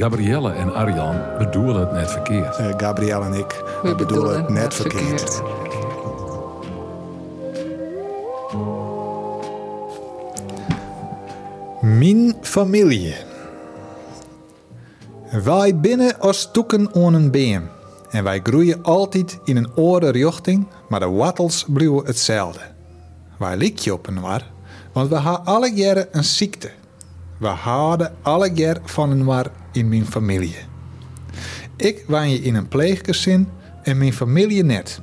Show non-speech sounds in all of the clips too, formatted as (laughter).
Gabrielle en Arjan bedoelen het net verkeerd. Uh, Gabrielle en ik we bedoelen het net verkeerd. Mijn familie. Wij binnen als toeken aan een beam. En wij groeien altijd in een andere richting, maar de wattels blijven hetzelfde. Wij lijken op een war, want we hebben alle jaren een ziekte. We houden alle jaar van een war in mijn familie. Ik woon je in een pleeggezin en mijn familie net.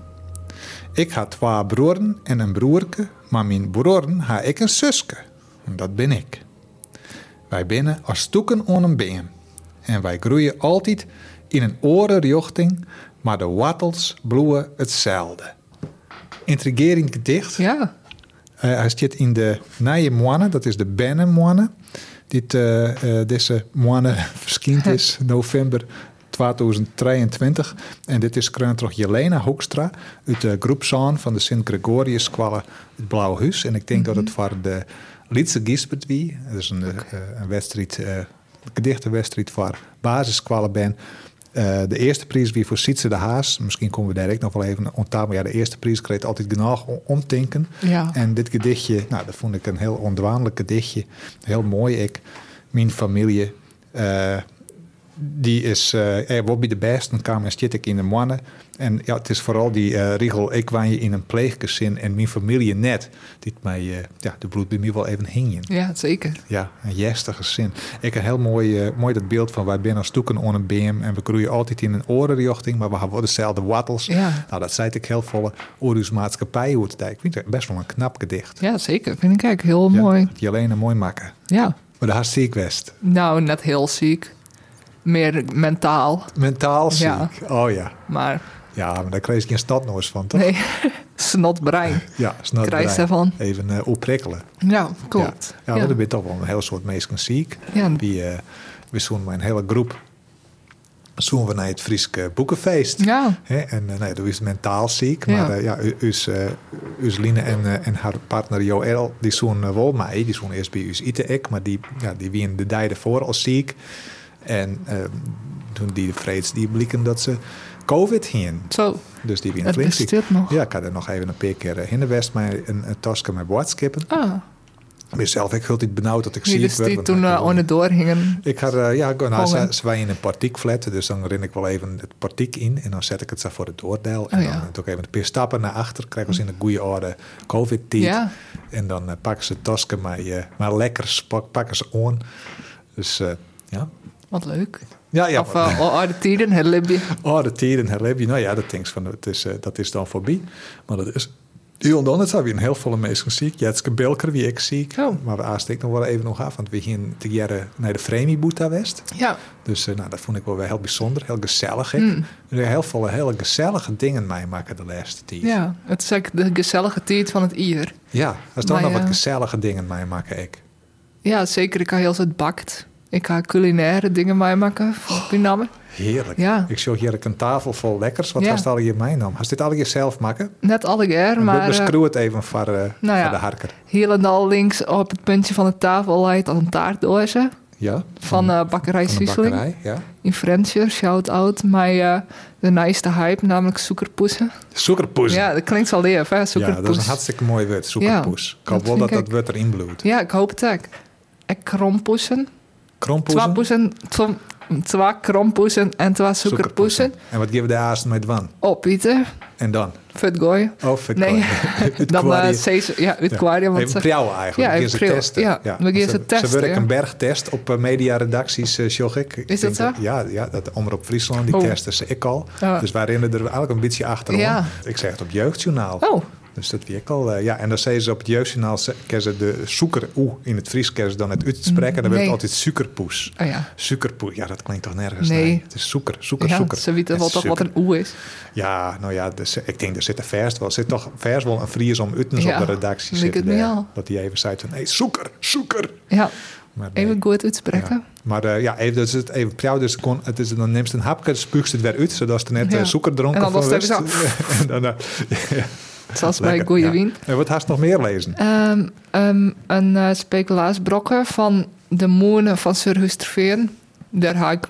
Ik had twee broeren en een broerke, maar mijn broeren ha ik een zuske. Dat ben ik. Wij binnen als stoeken aan een been. En wij groeien altijd in een oren richting, maar de wattels bloeien hetzelfde. Intrigerend gedicht. Ja. Uh, hij zit in de Nije Moine, dat is de Benne Moine dit, uh, deze maand (laughs) verschijnt is, (laughs) november 2023. En dit is toch Jelena Hoekstra uit de groep Zaan van de Sint-Gregorius Squalle het Blauw Huis. En ik denk dat het mhm. voor de Lietse Gisbert wie. Dat is een, okay. een wedstrijd, een gedichtenwedstrijd voor basissquallen ben. Uh, de eerste prijs wie voor Sietse de Haas. Misschien komen we daar nog wel even aan Maar ja, de eerste prijs kreeg altijd genoeg omtinken. Ja. En dit gedichtje, nou, dat vond ik een heel ondwaanlijk gedichtje. Heel mooi. Ik, mijn familie, uh, die is uh, er bij de beste. Dan kwam en ik in de mannen. En ja, het is vooral die uh, regel, ik woon je in een pleeggezin en mijn familie net. Die mij, uh, ja, de bloed bij mij wel even hingen. Ja, zeker. Ja, een gezin. Ik heb heel mooi, mooi dat beeld van wij binnen als toeken on een beam en we groeien altijd in een orenrichting, maar we hebben dezelfde wattels. Ja. Nou, dat zei ik heel volle Oorus maatschappij hoe het Ik vind het best wel een knap gedicht. Ja, zeker. Vind ik eigenlijk heel ja, mooi. Je alleen een mooi maken. Ja. Maar de ziek west. Nou, net heel ziek. Meer mentaal. Mentaal ziek. Ja. Oh ja. Maar ja, maar daar kreeg je geen stadnoos van, toch? Nee, (laughs) snotbrein. Ja, snotbrein. Krijg daarvan. Even uh, opprikkelen. Ja, klopt. Ja, ja, ja. ben toch wel een heel soort mensen ziek. Ja. Die, uh, we zoen mijn hele groep zoen we naar het Frieske Boekenfeest. Ja. He, en uh, nee, dat is mentaal ziek. Maar ja, uh, ja us, uh, en, en haar partner Joël, die zoen wel mij. Die zoen eerst bij us ite ik, maar die, ja, die wien de dijde voor als ziek. En toen die de vreeds die blikken dat ze COVID heen. Zo. Dus die flink nog. Ja, ik had er nog even een paar keer in de West met een, een tasje met boodskippen. Ah. Mezelf, ik het benauwd dat ik zie dus die toen uh, onder? Ik had, uh, ja, nou, ze, ze waren in een partiekflat, dus dan ren ik wel even het partiek in en dan zet ik het zo voor het doordeel. En oh, ja. dan doe ik even een paar stappen naar achter, krijgen ze in een goede orde COVID-tijd. Ja. En dan uh, pakken ze het tasje maar, maar lekker pakken ze aan. Dus ja. Wat leuk. Ja, ja. Of uh, oude tijden, herleef je. Oude tijden, herleef je. Nou ja, dat, denk van, het is, uh, dat is dan voorbij. Maar dat is... Dan het hebben we een heel volle mensen ziek. Jetske Belker, wie ik ziek. Oh. Maar we aasteken nog wel even nog af. Want we gingen te jaren naar de Fremi Boeta West. Ja. Dus uh, nou, dat vond ik wel weer heel bijzonder. Heel gezellig. Ik. Mm. Heel veel hele gezellige dingen mee maken de laatste tijd. Ja, het is eigenlijk de gezellige tijd van het ier. Ja, als dan nog wat gezellige dingen mee maken ik. Ja, zeker. Ik ga heel het bakt. Ik ga culinaire dingen maken van oh, Heerlijk. Ja. Ik zie hier een tafel vol lekkers. Wat ja. hast al je mij nam? Hast dit al je zelf maken? Net keer, maar... We screw het even voor, uh, nou ja, voor de harker. Hier en al links op het puntje van de tafel lijkt als een taartdoosje. Ja. Van uh, bakkerij. Ja. In Frensje, shout-out. Maar uh, de nice hype, namelijk zoekerpoesen. Zoekerpoes. Ja, dat klinkt wel leef, hè? Zoekerpoes. Ja, dat is een hartstikke mooi woord, zoekerpoes. Ik hoop wel dat dat woord erin bloedt. Ja, ik hoop het ook. En krompoesen. Krompoesen? Twee twee krompoesen en twee suikerpoesen. En wat geven we de eerst met van? Opeten. En dan? Futgooien. Oh, futgooien. Nee, (laughs) dan uh, ja, uitquarium. Ja. Even prijwen eigenlijk. Ja, even ze testen. Ja, ja. we gaan ze testen. Ze werken een bergtest op uh, mediaredacties, uh, zag ik. Is dat zo? ja, ja, dat Omroep Friesland, die oh. testen ze ik al. Oh. Dus wij rennen er eigenlijk een beetje achterom. Ja. Ik zeg het op Jeugdjournaal. Oh. Dus dat ik al. Uh, ja, en dan zeggen ze op het jeugdjournaal ze de zoeker oe in het Fries dan het uitspreken. Dan nee. wordt het altijd suikerpoes. Oh ja. Suikerpoes, ja, dat klinkt toch nergens? Nee. nee. Het is zoeker, zoeker, ja, zoeker. Ze weten wel toch wat een oe is. Ja, nou ja, dus, ik denk er zit er vers wel. Er zit toch vers wel een Fries om Utens ja, op de redactie zitten. Daar, al. dat hij even zei van, nee, zoeker, zoeker. Ja. Maar nee. Even goed uitspreken. Ja. Maar uh, ja, even, dus het even prijs, dus kon, het is, dan neemt ze een hapje, spuugst het weer uit, zodat ze net ja. zoeker dronken en dan was (laughs) het en dan, (laughs) uh. (laughs) Zoals bij Goeie ja. Wien. En wat haast nog meer lezen? Um, um, een uh, van de moenen van Sir Husterveen. Daar had ik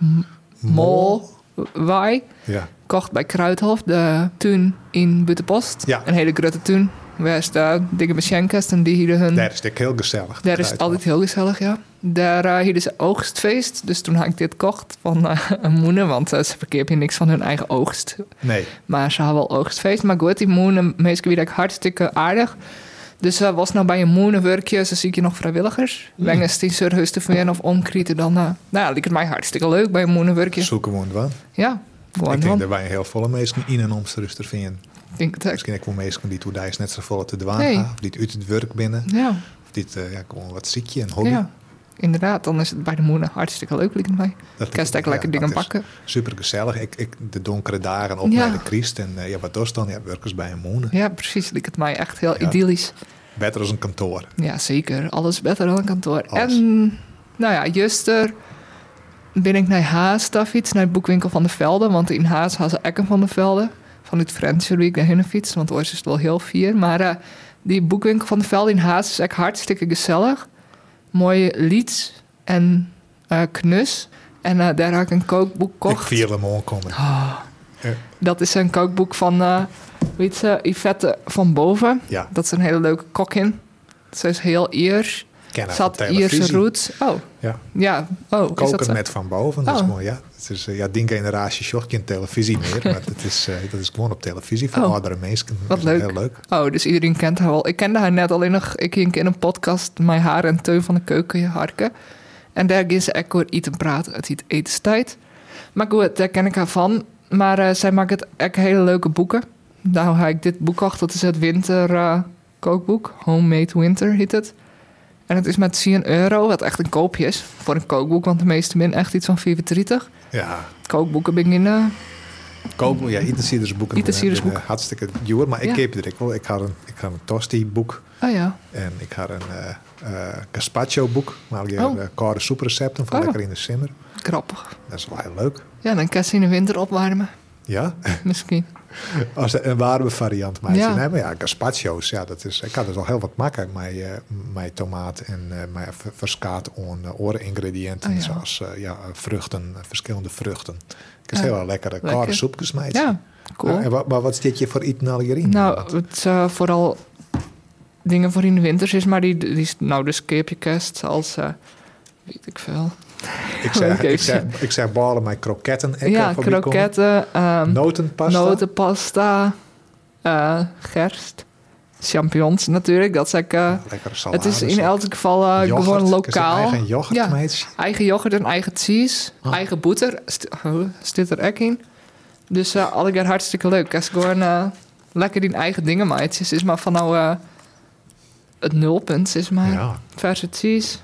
mol wij Ja. kocht bij Kruidhof, de tuin in Buttenpost. Ja. Een hele grote tuin. Is de dikke Beschenkest en die hielden hun... Daar is het heel gezellig. Daar is het altijd heel gezellig, ja. Daar uh, hielden ze oogstfeest. Dus toen had ik dit kocht van eh, een moeder. Want eh, ze verkeerden niks van hun eigen oogst. Nee. Maar ze hadden wel oogstfeest. Maar goed, die moeder, meestal weer hartstikke aardig. Dus uh, was nou bij een moederwerkje, zo zie je nog vrijwilligers. Mm. Wanneer die service te verwennen of omkrieten, dan... Uh, nou, liep het mij hartstikke leuk bij een moederwerkje. Zoeken we wel. Ja, gewoon Ik denk dat wij heel volle mensen in en omstruster vinden. Ik denk het ook. Misschien ook wel mensen die toen is net zo volle te dwaan Nee. Of die uit het werk binnen. Ja. Of die eh, ja, gewoon wat ziekje, een hobby. Ja, inderdaad. Dan is het bij de moeder hartstikke leuk, lijkt het mij. Dat Kan je lekker dingen pakken. Super gezellig. Ik, ik, de donkere dagen op naar de Christ. En eh, ja, wat was dan? Ja, werkers bij een moeder. Ja, precies. Lijkt het mij echt heel idyllisch. Beter als een kantoor. Ja, zeker. Alles beter dan een kantoor. Alles. En, nou ja, juster ben ik naar Haas fiets, naar het boekwinkel van de Velden. Want in Haas hadden ze Ekken van de Velden. Vanuit Friendship wie ik daarheen fiets. Want oors is het wel heel fier. Maar eh, die boekwinkel van de Velden in Haas is echt hartstikke gezellig. Mooie lieds en eh, knus. En eh, daar had ik een kookboek Ik gekocht. viel hem aankomen. Ah. Ja. Dat is een kookboek van weet Yvette van Boven. Ja, Dat is een hele leuke kokkin. Ze is heel Iers. Ken haar Ze van had Ierse roots. Oh, Ja. ja. Oh, dat Koken met van boven. Dat is Oh. gewoon, ja. Het is, eh, ja, die generatie zocht geen televisie meer. (laughs) maar het is, eh, dat is gewoon op televisie voor Oh. oudere mensen. Wat Dat leuk. Heel leuk. Oh, dus iedereen kent haar wel. Ik kende haar net alleen nog... Ik ging in een podcast Mijn haar en Teun van de Keuken harken. En daar ging ze echt eten praten. Het heet Etenstijd. Maar goed, daar ken ik haar van. Maar eh, zij maakt het echt hele leuke boeken. Nou heb ik dit boek gekocht. Dat is het winter kookboek. Homemade Winter heet het. En het is met 10 euro, wat echt een koopje is. Voor een kookboek, want de meeste min echt iets van 34. Ja, Kookboeken beginnen. koken. Ja, ieder Sieders boeken. Eh, Hartstikke duur. Maar ik Ja. heb er wel. Ik had een, ik had een tosti boek. Oh ja. En ik had een eh eh gazpacho boek. Maar je Oh. oh. koude soeprecepten voor Oh. lekker in de simmer. Grappig. Dat is wel heel leuk. Ja, dan kan ze in de winter opwarmen. Ja, Misschien. (laughs) als een warme variant. Maar Ja. nee, maar ja, gazpacho's, ja, dat is, ik had het al heel wat maken met, eh, met tomaat en eh met ver- verskaat aan uh, oren-ingrediënten, Oh ja. zoals eh, ja, vruchten, eh, verschillende vruchten. Ik is Ja, heel lekkere lekker. koude soepjes mee. Ja, cool. en wat, maar wat zit je voor eten al hierin? Nou, het eh, vooral dingen voor in de winters is, maar die, die nou de skipjekast als eh, weet ik veel. Ik, zeg, ik, zeg, ik zeg ballen met kroketten. Ik ja, kroketten, ehm, Notenpasta. notenpasta, eh, gerst, champignons natuurlijk. Dat is ik, eh, het is in elk geval Yoghurt. gewoon Is het lokaal. eigen yoghurt, Ja. Eigen yoghurt en eigen cheese. Ah. Eigen boter. St oh, zit er ook in. Dus alle keer hartstikke leuk. Als gewoon eh, lekker die eigen dingen maakt. Het is maar van nou eh, het nulpunt. is maar Ja. verse cheese.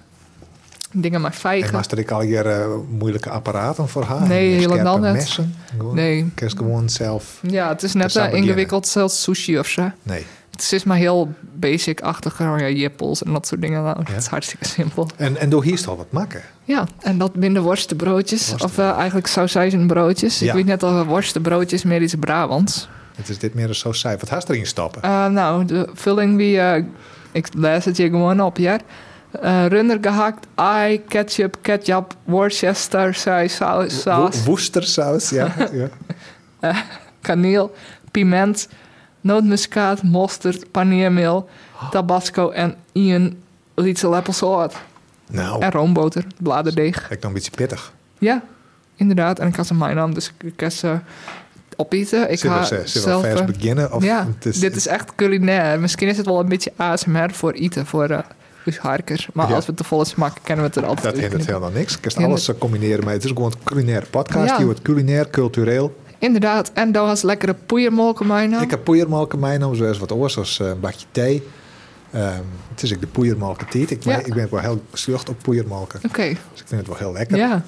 Dingen maar En vijgen. master ik al hier eh, moeilijke apparaten voor haar? Nee, En helemaal niet. messen? Gewoon, Nee. Je gewoon zelf... Ja, het is net eh, ingewikkeld zoals sushi of zo. Nee. Het is maar heel basic-achtig. Ja, jippels en dat soort dingen. Nou, Ja. Het is hartstikke simpel. En, en door hier is al wat maken. Ja, en dat binnen worstenbroodjes. Worsten. Of eh, eigenlijk sausijzenbroodjes. Ja. Ik weet net al, worstenbroodjes meer iets Brabants. Het is dit meer een saai. Wat haast erin stoppen? Eh, nou, de vulling wie... ik lees het je gewoon op, ja. Eh runder gehakt, ei, ketchup, ketchup, Worcester, saus, saus, Wo- Woestersaus, ja. (laughs) ja. kaneel, piment, nootmuskaat, mosterd, paneermeel, tabasco en een liter appelzout. Nou, En roomboter, bladerdeeg. ik dan een beetje pittig. Ja, inderdaad. En ik had ze mijn naam, dus ik kan ze opeten. Ik ga zelf... vers eh, beginnen? Of ja, het dit is echt culinair. Misschien is het wel een beetje ASMR voor eten, voor uh, harker. Maar Ja. als we te volle smaken, kennen we het er altijd Dat hindert helemaal niks. Je kan alles combineren met... Het is gewoon een culinaire podcast. Ja. Die wordt culinair, cultureel. Inderdaad. En daar was lekkere poeiermolken mijn naam. Ik heb poeiermalken meegenomen, zoals wat oors, zoals eh, een bakje thee. Ehm, het is ook de poeiermalken tiet. Ik, Ja. ik ben wel heel slucht op poeiermalken. Oké, Dus ik vind het wel heel lekker. ja.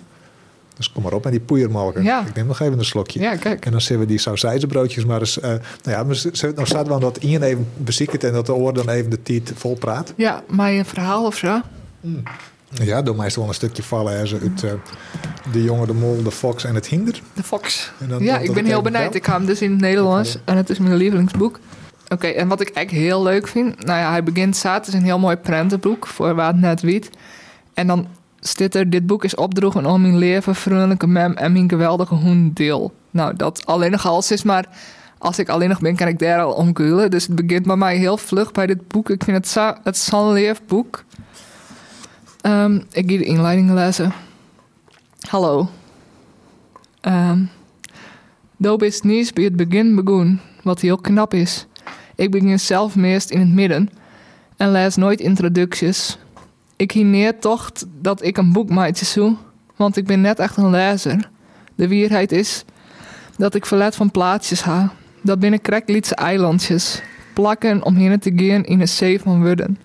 Dus kom maar op met die poeiermalken. Ja. Ik neem nog even een slokje. Ja, kijk. En dan zullen we die sausijzenbroodjes maar eens... eh, nou ja, maar z- nou staat wel dat Ian even beziekert en dat de oor dan even de tiet vol praat. Ja, maar een verhaal of zo. Ja, door mij is wel een stukje vallen. Hè, uit eh, de jongen, de mol, de fox en het hinder. De Fox. En dan- ja, ik het ben heel benieuwd. Ik ga hem dus in het Nederlands. En het is mijn lievelingsboek. Oké, en wat ik echt heel leuk vind... Nou ja, hij begint. Het is een heel mooi prentenboek voor waar het net weet. En dan Zit er, dit boek is opdroegen om mijn leven, vriendelijke mem en mijn geweldige hoen deel. Nou, dat alleen nog als is, maar als ik alleen nog ben, kan ik daar al om gulen. Dus het begint bij mij heel vlug bij dit boek. Ik vind het zo, het leef boek. Ehm, ik ga de inleiding lezen. Hallo. Um, Doop is niet bij het begin begonnen, wat heel knap is. Ik begin zelf meest in het midden en lees nooit introducties. Ik neer toch dat ik een boek maatje zoek, want ik ben net echt een lezer. De wierheid is dat ik verlet van plaatsjes ha. Dat binnen kreklietse eilandjes, plakken om heen te gaan in een zee van woorden.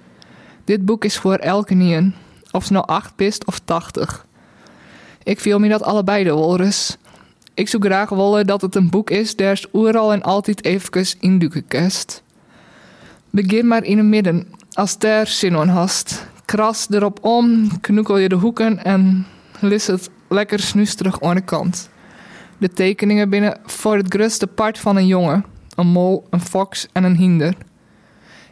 Dit boek is voor elke nien, of ze nou acht pist of tachtig. Ik viel me dat allebei de wolres. Ik zou graag willen dat het een boek is daar is overal en altijd even induiken kast. Begin maar in het midden, als daar zin hast. Kras erop om, knoekel je de hoeken en lis het lekker snusterig aan de kant. De tekeningen binnen voor het grootste part van een jongen, een mol, een fox en een hinder.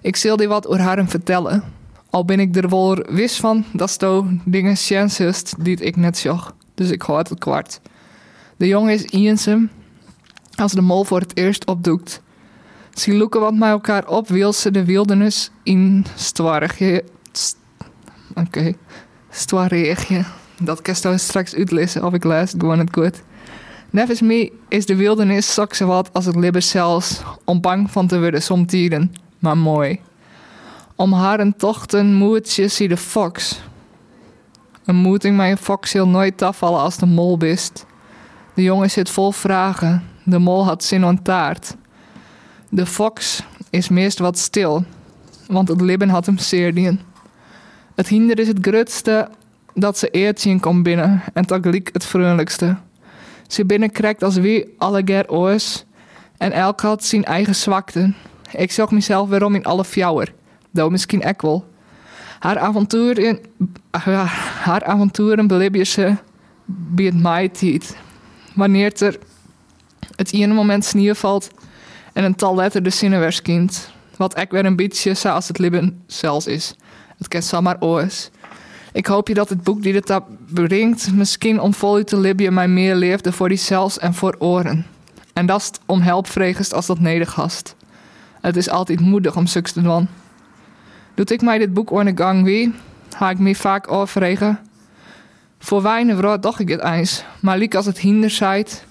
Ik zal die wat over haar vertellen, al ben ik er wel wist van dat sto dingen chances die ik net zag. Dus ik hoor het kwart. De jongen is Iensem als de mol voor het eerst opdoekt. Ze loeken wat met elkaar op, wil ze de wildernis in stwarigje. Oké, okay. stwarigje. Dat kan je straks uitlezen of ik lees gewoon het goed. Nevens me is de wildernis zak wat als het libber zelfs, om bang van te worden somtieren, maar mooi. Om haar een tochten moetje zie de fox. Een moeting met een fox zal nooit afvallen als de mol bist. De jongen zit vol vragen. De mol had zin aan taart. De fox is meest wat stil, want het libben had hem zeer dien. Het hinder is het grootste dat ze eert zien komt binnen en tegelijk het vriendelijkste. Ze binnenkrijgt als wie alle ger oors en elk had zijn eigen zwakte. Ik zag mezelf weerom in alle fjouwer, doe misschien ek wel. Haar avonturen, haar avonturen belibje ze bij het wanneer er het ene moment sneeuw valt en een tal letter de zinnen. Wat ik weer een beetje zoals het libben zelfs is. Het kent zomaar oors. Ik hoop je dat het boek die het brengt, misschien om vol te libben mij meer leefde voor die zelfs en voor oren. En dat is om help vregest als dat nedergast. Het is altijd moedig om suks te. Doet ik mij dit boek de gang wie, ga ik me vaak overregen voor weinig vrouw dacht ik het eens, maar liek als het hinder zijt.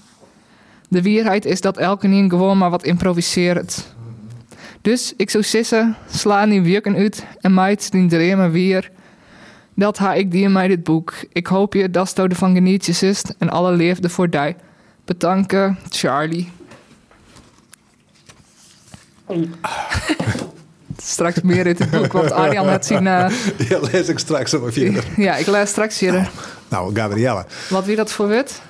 De wierheid is dat elke nien gewoon maar wat improviseert. Dus ik zou sissen, slaan die wirken uit en meid die dremen weer. Dat ha ik die in mij dit boek. Ik hoop je dat de van genietjes is en alle leefde voor die. Bedanken, Charlie. (laughs) straks meer uit het boek, want Arjan had zien... Uh... Ja, lees ik straks op verder. Ja, ik lees straks hier. Nou, Gabrielle. Wat wie dat voor wit?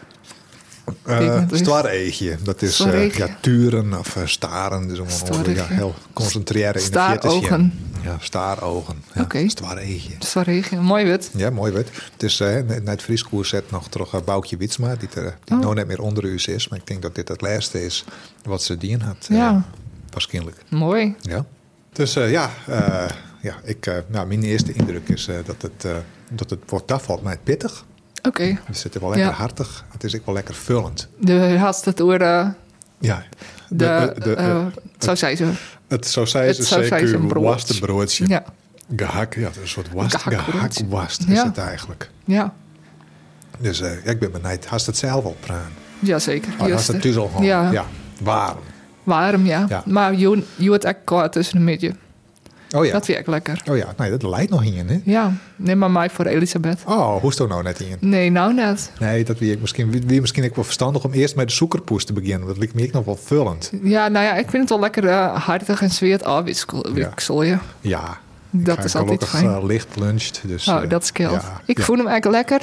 Uh, Stwareegje. Dat is uh, ja, turen of uh, staren. Dus om ja, heel concentreren in Staarogen. Ja, staarogen. Ja, Oké. Okay. Mooi wit. Ja, mooi wit. Het is uh, net het Frieskoers zet nog terug uh, Boukje Witsma, die, er, die oh. nou net meer onder u is. Maar ik denk dat dit het laatste is wat ze dien had. Ja. waarschijnlijk. Mooi. Ja. Dus ja, ja ik, nou, mijn eerste indruk is dat, het, dat het wordt afvalt mij pittig. Oké. Okay. Het is wel lekker ja. hartig. Het is ook wel lekker vullend. De had het door de... Ja. De, de, de, uh, zo zei ze. Het zo zei ze zeker broodje. Ja. Gehak, ja, een soort wast, gehakwast ja. is het eigenlijk. Ja. Dus uh, ja, ik ben benieuwd. Hast het zelf al praan? Jazeker. Oh, hast het dus al gewoon? Ja. ja. Warm. Warm, ja. ja. Maar je, je wordt echt koud tussen een midje. Oh ja. Dat ik lekker. Oh ja, nee, dat lijkt nog in, hè? Ja, neem maar mij voor Elisabeth. Oh, hoe is het nou net in? Nee, nou net. Nee, dat wie ik misschien, wie misschien ik wel verstandig om eerst met de zoekerpoes te beginnen. Dat lijkt me ik nog wel vullend. Ja, nou ja, ik vind het wel lekker uh, hartig en zweet afwissel je. Ja. Dat is altijd fijn. Uh, licht luncht. Dus, oh, dat scheelt. Ja, ik ja. voel hem echt lekker.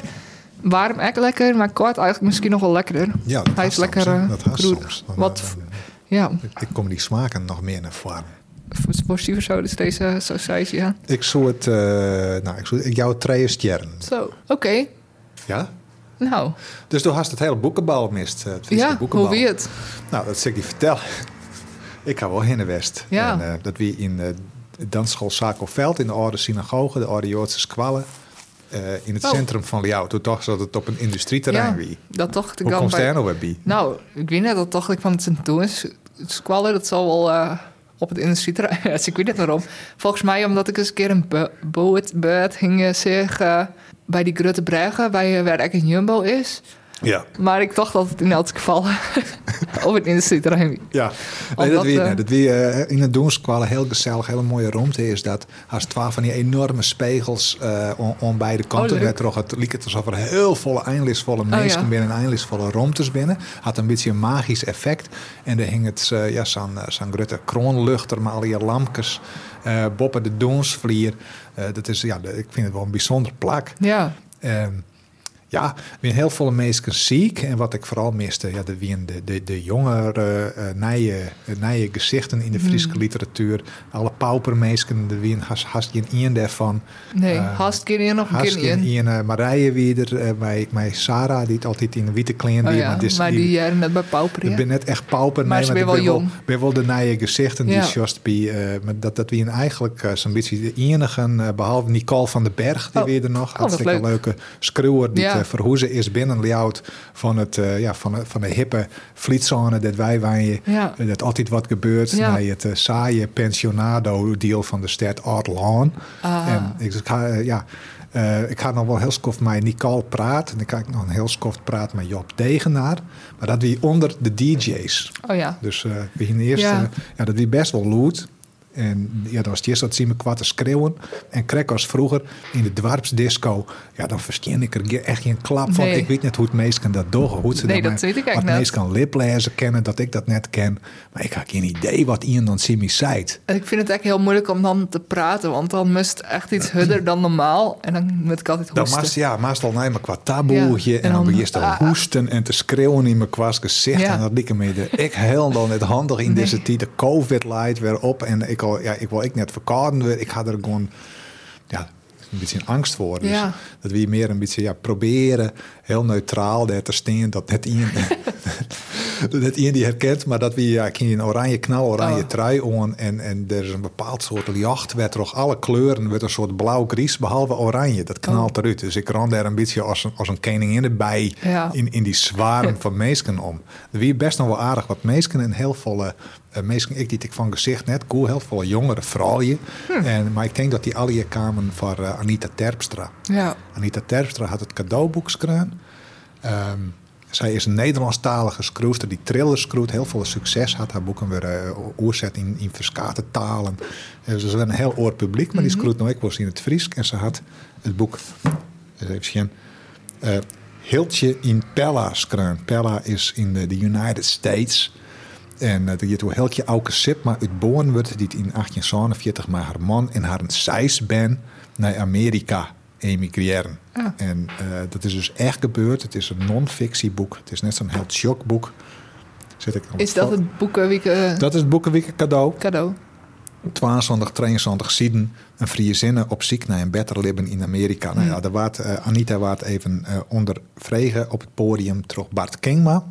Warm echt lekker, maar kort eigenlijk misschien nog wel lekkerder. Ja, Hij is lekker soms, uh, dat soms. Dan, Wat, ja. Ik kom die smaken nog meer naar voren sportief zo, dus deze sausage, ja. Ik zou het, uh, nou, ik zou jouw twee sterren. Zo, oké. Okay. Ja? Nou. Dus toen hast het hele boekenbal mist. Het ja, boekenbal. hoe wie het? Nou, dat zeg ik die vertellen. ik ga wel heen West. Ja. En, uh, dat wie in uh, dansschool Veld in de oude synagoge, de oude Joodse squallen. eh, in het Oh. centrum van Liao. Toen dacht dat het op een industrieterrein Ja, wie. dat dacht ik Hoe dan komt bij- daar nou bij? Nou, ik weet net, dat dacht ik van het Sint-Toen squallen, dat zal wel eh, op het industrieterrein. Dus (laughs) ik weet niet waarom. Volgens mij omdat ik eens een keer een boot buit ging eh, zeggen bij die Grote Brugge, bij, eh, waar eigenlijk een Jumbo is. Ja. Maar ik dacht dat het in elk geval (laughs) op het industrieterrein. Ja, nee, dat wie, eh, dat wie eh, in het Doenskwallen heel gezellig, hele mooie ruimte is. Dat als twaalf van die enorme spiegels eh om, om beide kanten. leuk. werd er het liep het alsof er heel volle eindlisvolle Oh, mensen ja. binnen en eindlisvolle ruimtes binnen. Had een beetje een magisch effect. En er hing het ja, zo'n zo'n grote kroonluchter met al die lampjes. boppen de Doensvlier. Dat is, ja, de- ik vind het wel een bijzonder plak. Ja, Ehm, ja, weer heel veel mensen ziek. En wat ik vooral miste, ja, de, de, de, de jongere, eh nije, nije gezichten in de Friese Hmm. literatuur. Alle paupermeesken, de wie has, has geen een daarvan. nee, Eh, haast keer in of een Has keer geen een uh, Marije weer, eh bij, bij Sarah, die het altijd in een witte kleren Oh die, ja, maar maar die jaren net bij Pauper, ik ja. ben net echt pauper. Maar nee, ze ben wel jong. ben wel de nije gezichten die bij, eh, maar dat, dat wie eigenlijk eh, zo'n beetje de enige, eh, behalve Nicole van den Berg, die Oh. weer er nog. Oh, Hartstikke leuk. leuke schreeuwer die Ja. te verhoezen is binnen layout van, het, eh, ja, van, van de hippe vlietzone dat wij waaien. Ja. eh, Dat altijd wat gebeurt Ja. bij het eh, saaie pensionado deel van de stad Art Lawn. Ah. En ik, ga, eh, ja, eh, ik ga nog wel heel skoft met Nicole praten. En dan ik nog een heel skoft praten met Job Degenaar. Maar dat wie onder de DJ's. Oh ja. Dus eh we gingen eerst, Ja. dat wie best wel lood. En ja, dat was het dat zien me kwart te schreeuwen. En krek als vroeger in de dwarpsdisco. Ja, dan versteer ik er echt geen klap van. Nee. Ik weet net hoe het meesten dat doen. Hoe ze Nee, dat weet ik eigenlijk Wat net. meesten kan liplezen kennen, dat ik dat net ken. Maar ik heb geen idee wat iemand dan Simi zei. En ik vind het echt heel moeilijk om dan te praten, want dan het echt iets hudder dan normaal. En dan moet ik altijd Dan hoesten. maast, ja, maast al naar me qua taboetje. Ja, En, en dan dan- begint te ah. hoesten en te schreeuwen in mijn kwast gezicht. Ja. En dat liep me de, ik heel dan net handig in Nee. deze tijd. De covid light weer op. En ik, al, ja, ik wil ik net verkouden. Ik ga er gewoon ja, een beetje angst voor. Dus Ja. dat we meer een beetje ja, proberen heel neutraal daar te staan. Dat net iemand, (laughs) (laughs) dat iemand die herkent. Maar dat we ja, een oranje knal, oranje Oh. trui aan. En, en er is een bepaald soort licht. Werd er ook alle kleuren. Werd een soort blauw-gries. Behalve oranje. Dat knalt eruit. Dus ik ran daar een beetje als een, als een koningin erbij. Ja. In, in die zwaarm van meesken om. Er wie best nog wel aardig wat meesken. En heel veel uh, meesken. Ik die ik van gezicht net cool. Heel veel jongere vrouwen. Hm. En, maar ik denk dat die alle hier kwamen van eh, Anita Terpstra. Ja. Anita Terpstra had het cadeauboek. Ehm, zij is een Nederlandstalige schroester die thrillers schroeit. Heel veel succes had. Haar boeken weer uh, oorzet in, in verskate talen. En ze is een heel oor publiek, maar die schroeit nog ik was in het Fries. En ze had het boek, even zien, uh, Hiltje in Pella schreven. Pella is in de, United States. En uh, die toen Hiltje Auke Sipma uitboren wordt, die in 1847 met haar man en haar ben naar Amerika emigreren. Ah. En uh, dat is dus echt gebeurd. Het is een non-fictieboek. Het is net zo'n heel shockboek. Zit ik Is dat het boekenweek uh, Dat is het boekenweek cadeau. cadeau? 22, 23 zieden. Een vrije zinnen op ziek naar een beter leven in Amerika. Nou ja, daar waard, uh, Anita waard even uh, onder vregen op het podium terug Bart Kingma.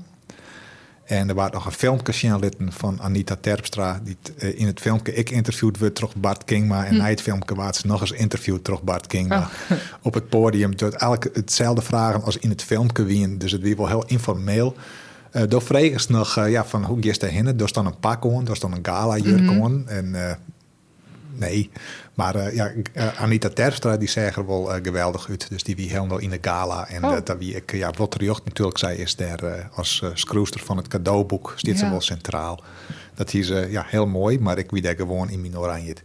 En er was nog een filmpje litten van Anita Terpstra. Die uh, in het filmpje ik interviewd werd terug Bart Kingma. En hm. na het filmpje werd ze nog eens interviewd terug Bart Kingma. Oh. (laughs) Op het podium. Dus elke hetzelfde vragen als in het filmpje wien. Dus het weer wel heel informeel. Uh, door vregen ze nog uh, ja, van hoe gist daar heen. Daar dan een pak on, daar dan een gala jurk mm -hmm. En uh, nee, maar ja, Anita Terpstra die zag er wel geweldig uit. Dus die wie helemaal in de gala. En oh. dat wie ik, ja, wat er jocht natuurlijk zei, is daar als schroester van het cadeauboek. Zit ze ja. wel centraal. Dat is ja, heel mooi, maar ik wie daar gewoon in mijn oranje,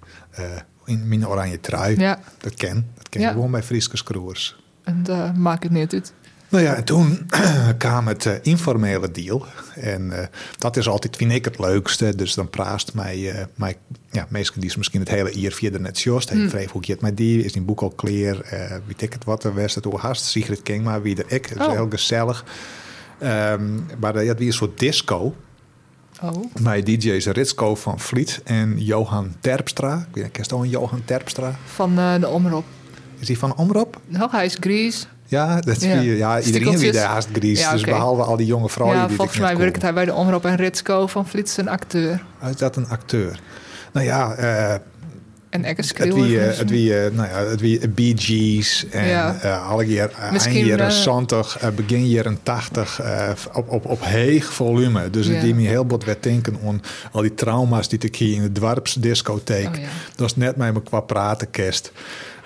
in mijn oranje trui. Ja. Dat ken. Dat ken ja. gewoon bij Friese schroers. En maak het niet uit. Nou ja, en toen (clears throat) kwam het uh, informele deal. En uh, dat is altijd, vind ik, het leukste. Dus dan praat mij, uh, mij ja, meestal die is misschien het hele jaar via de net just. Hij vreef hoe je het met die, is die boek al clear. weet ik het wat, er was het hoe hast. Sigrid King, maar wie de ik. Het is oh. heel gezellig. Um, maar ja, wie een soort disco. Oh. Mijn DJ's Ritsko van Vliet en Johan Terpstra. Ik ken al een Johan Terpstra? Van de Omroep. Is hij van Omroep? Nou, hij is Gries. Ja, dat is ja. Wie, ja iedereen wie daar haast Gries. Ja, okay. Dus behalve al die jonge vrouwen ja, die volgens mij werkt hij bij de Omroep en Ritsko van Vliet is een acteur. Is dat een acteur? Nou ja, uh, En Het wie, eh, het wie, eh, nou ja, het wie Bee Gees en Ja. alle eh, eind jaren eh, 70, eh, begin jaren 80 eh, op, op, op heeg volume. Dus het die me heel wat weer denken aan al die trauma's die ik hier in de dwarpsdiscotheek. Oh, ja. Dat is net met me qua praten kerst.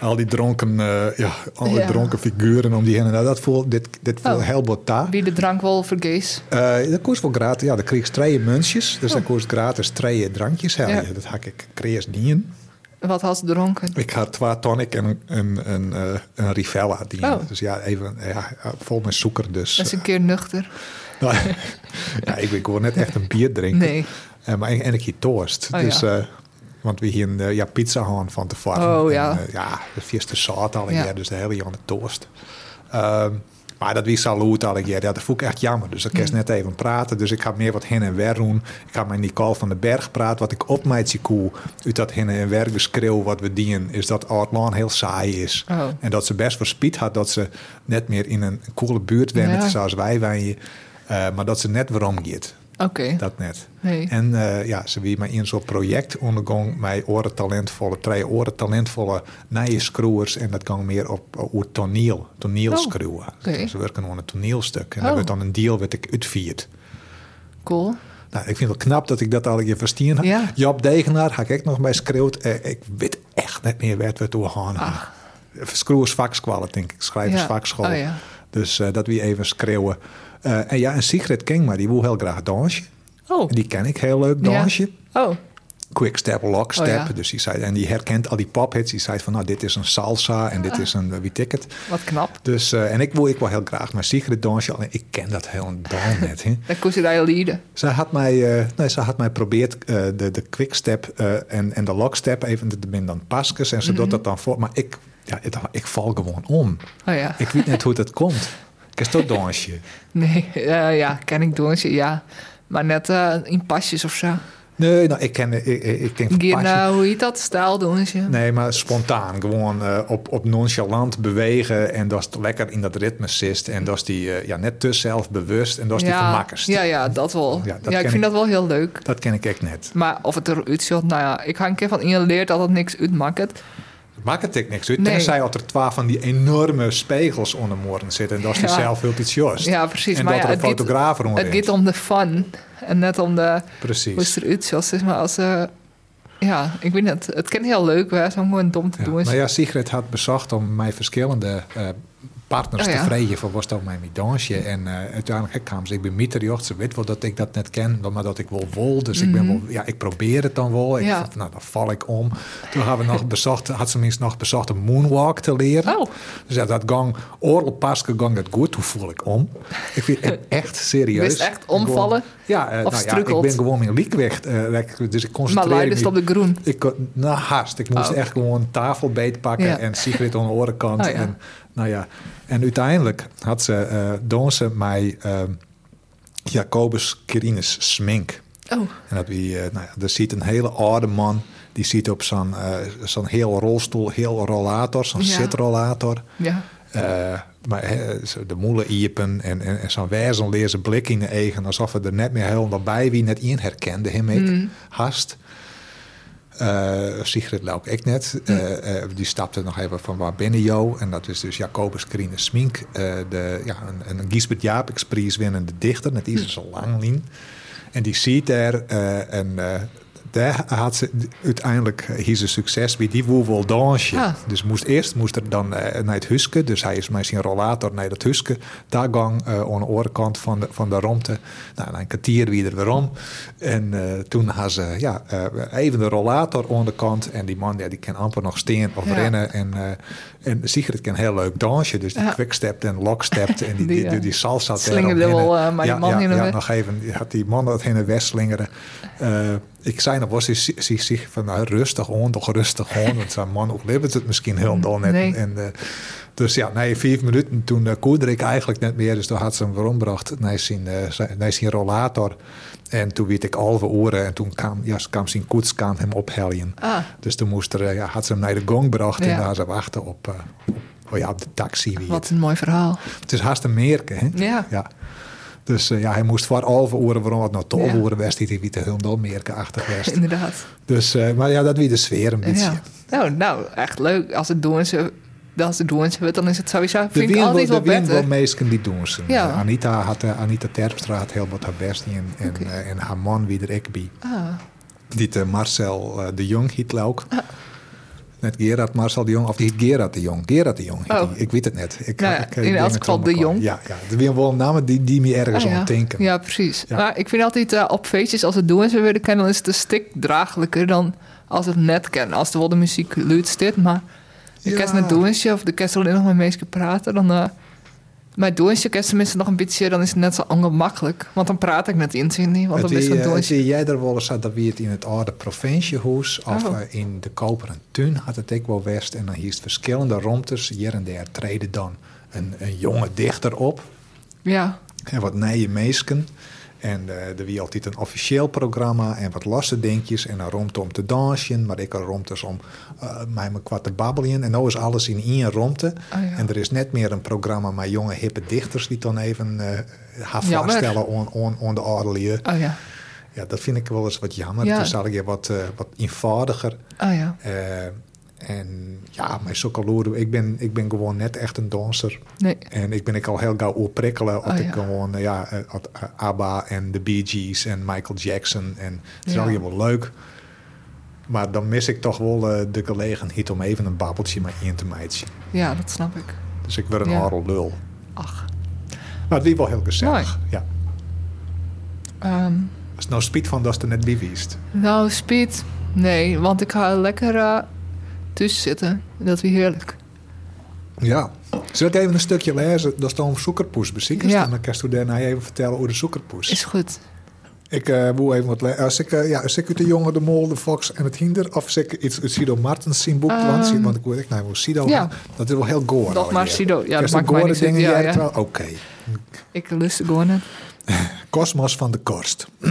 Al die dronken, eh, ja, al die Ja. dronken figuren om die heen. en Nou, dat voelt, dit, dit voelt Oh. heel daar. Wie de drank wel vergees. Eh dat kost wel gratis. Ja, dan kreeg ik twee muntjes. Dus dan kost gratis twee drankjes. Oh. Ja. Dat had ik kreeg dien. Wat had ze dronken? Ik had twee tonic en een, een, een, eh, Rivella. Oh. Dus ja, even ja, vol met suiker. Dus, Dat is een keer nuchter. nou, (laughs) ja, ik ben gewoon net echt een bier drinken. Nee. Maar en ik hier toast. Oh, dus, ja. Want we hier een ja, pizza hadden van tevoren. Oh, ja. En, eh, ja, de vierste zout al Ja. jaar, dus de hele jaar de toast. Maar dat wie salut al jaar. Ja, dat vond ik echt jammer. Dus ik Hmm. kan net even praten. Dus ik ga meer wat heen en weer doen. Ik ga met Nicole van den Berg praten. Wat ik op mij zie cool uit dat heen en weer geschreeuw wat we dienen, is dat Oudlaan heel saai is. Oh. En dat ze best verspied had dat ze net meer in een coole buurt Ja. zoals wij wonen. Eh, maar dat ze net waarom gaat. Dat net. En eh, ja, ze wie mij in zo'n project ondergang met oren talentvolle, twee oren talentvolle nieuwe screwers. En dat ging meer op uh, over toneel, toneelschreeuwen. oké. Ze werken aan een toneelstuk. En Oh. dat werd dan een deal wat ik uitvierd. Cool. Nou, ik vind het knap dat ik dat al een keer verstaan heb. Ja. Job Degenaar had ik nog bij schreeuwd. Eh, ik weet echt niet meer waar we toe gaan. Ach. Schroeversvakskwallen, denk ik. Schrijversvakschool. Ja. Oh, ja. Dus eh, dat wie even schreeuwen. Eh, en ja, en Sigrid King, maar die wil heel graag dansen. Oh. Die ken ik heel leuk Ja. dansen. Oh. Quick step, lock step. Oh, ja. Dus die zei, en die herkent al die pophits. Die zei van, nou, dit is een salsa en dit is een uh, wie ticket. Wat knap. Dus, eh, en ik wil, ik wil heel graag maar Sigrid dansen. Alleen ik ken dat helemaal (laughs) net. Hè. Dan kon je daar lieden. Zij had mij, eh, nee, zij had mij probeerd eh, de, de quick step eh, en, en de lock step even te binden dan paskes en ze Mhm. doet dat dan voor. Maar ik, ja, ik, ik val gewoon om. Oh ja. Ik weet net hoe dat komt. (laughs) Ik is toch dansje. Nee. (laughs) eh, ja, ken ik doen. Ja. Maar net eh, in pasjes of zo. Nee, nou, ik ken, ik, ik, ken van Geen, eh, hoe heet dat? Ze. Nee, maar spontaan. Gewoon eh, op, op nonchalant bewegen. En dat is lekker in dat ritme zit. En dat is die ja, net te zelfbewust. En dat is die ja, vermakkerst. ja, ja, dat wel. Ja, ik vind ik. dat wel heel leuk. Dat ken ik echt net. Maar of het eruit ziet, nou ja, ik ga een keer van in leert dat het niks uitmaakt. Het maakt het ook niks uit. Nee. Tenzij dat er twaalf van die enorme spiegels onder moorden zitten. En dat is Ja. zelf heel iets jost. Ja, precies. En maar dat ja, er een fotograaf rond Het gaat om de fun en net om de hoe Precies. ziet. Dus maar als, eh, ja, ik weet het. Het kan heel leuk zijn om gewoon dom te Ja. doen. Maar ja, Sigrid had bezocht om mij verschillende eh, partners Oh, ja. te vregen voor was dat mij met dansje. En eh, uiteindelijk kwam ze, ik ben mieterjocht, ze weet wel dat ik dat net ken, maar dat ik wel wil. Dus ik ben wel, ja, ik probeer het dan wel. Ik, Mhm. Ja. Nou, dan val ik om. Toen hebben we nog (laughs) bezocht, had ze minstens nog bezocht een moonwalk te leren. Oh. Dus ja, dat gang, oorlog paske gang dat goed. Toen voel ik om. Ik vind het (laughs) echt serieus. Echt omvallen? Ja, eh, Of nou ja, ik ben gewoon in liekwicht. lekker, dus ik Maar concentreer leiders me- op de groen. ik, nou, haast. Ik moest Oh. echt gewoon tafel beetpakken Ja. en Sigrid aan de orenkant. Oh, en, nou ja. en uiteindelijk had ze, doen ze mij eh, Jacobus Quirinus smink. Oh, En dat wie, eh, nou ja, er ziet een hele oude man. Die ziet op zo'n eh, zo'n heel rolstoel, heel rollator, zo'n Ja. zitrollator. ja. Maar de moelen iepen en, en, en zo'n wezenleerse blik in de eigen. Alsof we er net meer helemaal bij wie net in herkende hem ik Mm. hast. Eh, Sigrid Lauk ik net. Eh, eh, die stapte nog even van waar binnen jou. En dat is dus Jacobus Krine Smink. de, ja, een, een Giesbert Japiksprijs winnende dichter. Net iets zo lang lien. En die ziet er eh, en eh, daar had ze uiteindelijk eh, hier ze succes bij die woe wel dansje. Ah. Dus moest eerst moest er dan eh, naar het huske. Dus hij is met zijn rollator naar dat huske. Daar gang eh, aan de orenkant van de, van de romte. Nou, een kwartier weer er weer om. En toen had ze ja, even de rollator aan de kant. En die man ja, die kan amper nog steen of Ja. rennen. En, en Sigrid kan heel leuk dansen. Dus die Ja. quickstept en lockstept. En die, die, Die, die, die salsa slingerde wel, maar die ja, man ja, in de ja, weg. nog even. Had die man dat in de weg slingeren. Ik zei nog, was hij zich, van nou, rustig on, toch rustig on. Want zijn man ook libbert het misschien heel net. Nee. En, eh, dus ja, na vijf minuten toen uh, koerde ik eigenlijk net meer. Dus toen had ze hem verombracht naar zijn, zijn- naar zijn rollator. En toen werd ik halve oren en toen kwam, ja, kwam zijn koets kwam hem opheljen. Ah. Dus toen moest er, ja, had ze hem naar de gong gebracht en daar ze wachten op, op, oh ja, op de taxi. Weer. Wat een mooi verhaal. Het is haast een merken, hè? Ja. ja. Dus eh, ja, hij moest voor halve oren, waarom het nou twaalf Ja. oren was, hij wie te heel merkenachtig (laughs) was. Inderdaad. Dus, eh, maar ja, dat wie de sfeer een beetje. Ja. Nou, nou, echt leuk. Als het doen ze, als het doen ze dan is het sowieso. Vind ik zijn altijd wel er beter. meesten die doen ze. Ja. Anita, had, eh, Anita Terpstra had heel wat haar best in. En, en haar man wie er ik bij. Ah, Die Marcel de Jong hiet ook. Ah. Net Gerard Marcel de Jong, of die heet Gerard de Jong. Gerard de Jong, Oh. ik weet het net. Ik, Nou ik, eh, in elk geval de. Jong. Ja, ja. er zijn wel namen die, die me ergens ah, ja. denken. Ja, precies. Ja. Maar ik vind altijd eh, op feestjes, als het doen ze willen kennen, dan is het een stuk draaglijker dan als het net kennen. Als er wel de muziek luid zit, maar de Ja. kerst met doensje of de kerst alleen nog met mensen praten, dan... eh met doensje kerst tenminste nog een beetje, dan is het net zo ongemakkelijk. Want dan praat ik net in, zie je niet? Want dan is het eh, jij er wel eens dat wie het in het oude provinciehuis of Oh. eh, in de koperen tuin had het ik wel west. En dan hier is verschillende romters. Hier en daar treden dan een, een jonge dichter op. Ja, En wat nije meesken. En eh er wie altijd een officieel programma en wat losse dingetjes. En dan romt om te dansen, maar ik romt dus om eh mij me kwart te babbelen. En nu is alles in één romte. Oh ja. En er is net meer een programma met jonge hippe dichters die dan even eh gaan Jammer. vaststellen on, on, on de oh ja, Ja, dat vind ik wel eens wat jammer. Ja. Het is eigenlijk wat, eh, wat eenvoudiger. oh ja. En ja, mijn sokkeloer, ik ben, ik ben gewoon net echt een danser. Nee, En ik ben ik al heel gauw opprikkelen. Dat Oh, ik ja. gewoon, ja, eh, eh, ABBA en de Bee Gees en Michael Jackson. En het is Ja. allemaal wel leuk. Maar dan mis ik toch wel eh, de gelegenheid om even een babbeltje met in te meidje. ja, dat snap ik. Dus ik word een Ja. harde lul. Ach, Maar het is wel heel gezellig. Ja. ehm, het nou spiet van dat is er net wiest. nou, speed, nee, want ik ga lekker tussen zitten. Dat is heerlijk. Ja. Zal ik even een stukje lezen? Dat is dan zoekerpoes beziekers. Ja. En dan kan je daarna even vertellen over de zoekerpoes. Is goed. Ik eh wil even wat lezen. Als ik, eh, ja, als ik de jongen, de mol, de fox en het hinder... of als ik iets uit Sido Martens zien boek... want, Ehm, want ik weet ik nou Sido... ja. Dat is wel heel goor. Dat maar Sido. Ja, dat maakt mij gore niet dingen Ja? Oké. Ik lust gewoon net. (laughs) Kosmos van de Korst. (clears throat)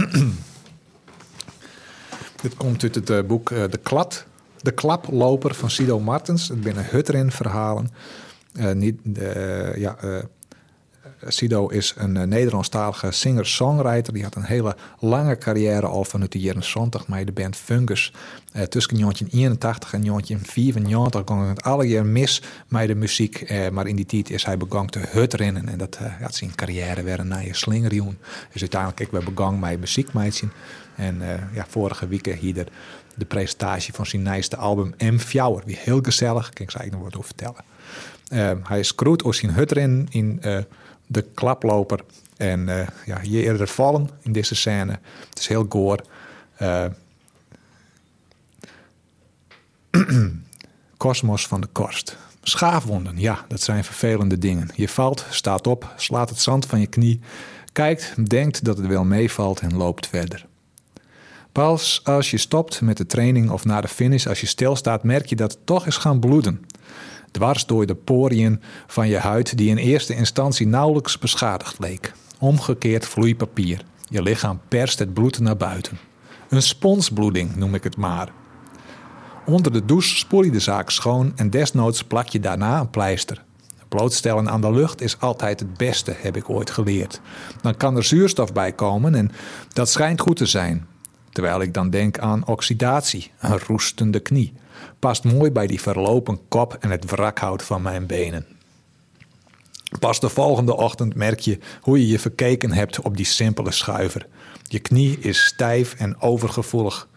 Dit komt uit het eh, boek eh, De Klad. De Klaploper van Sido Martens. Het binnen Hutterin verhalen. Eh, niet, eh, ja, eh, Sido is een Nederlandstalige singer-songwriter. Die had een hele lange carrière al vanuit de jaren 70 met de band Fungus. Tussen 1981 en 1994 ging het alle jaar mis met de muziek. Maar in die tijd is hij begonnen te hutrennen. En dat had zijn carrière weer een nieuwe slingerjoen. Dus uiteindelijk ik weer begonnen met muziek. En ja, vorige week hier de presentatie van zijn nieuwste album M. Fjouwer. Wie heel gezellig. Kan ik eigenlijk nog wat over vertellen. Eh, hij is kroet als zijn in eh, de klaploper. En eh, ja, hier eerder vallen in deze scène. Het is heel goor. Eh, (clears throat) Kosmos van de korst. Schaafwonden, ja, dat zijn vervelende dingen. Je valt, staat op, slaat het zand van je knie, kijkt, denkt dat het wel meevalt en loopt verder. Pas als je stopt met de training of na de finish, als je stilstaat, merk je dat het toch is gaan bloeden. Dwars door de poriën van je huid die in eerste instantie nauwelijks beschadigd leek. Omgekeerd vloeipapier. Je lichaam perst het bloed naar buiten. Een sponsbloeding noem ik het maar. Onder de douche spoel je de zaak schoon en desnoods plak je daarna een pleister. Blootstellen aan de lucht is altijd het beste, heb ik ooit geleerd. Dan kan er zuurstof bij komen en dat schijnt goed te zijn. Terwijl ik dan denk aan oxidatie, een roestende knie. Past mooi bij die verlopen kop en het wrakhout van mijn benen. Pas de volgende ochtend merk je hoe je je verkeken hebt op die simpele schuiver. Je knie is stijf en overgevoelig.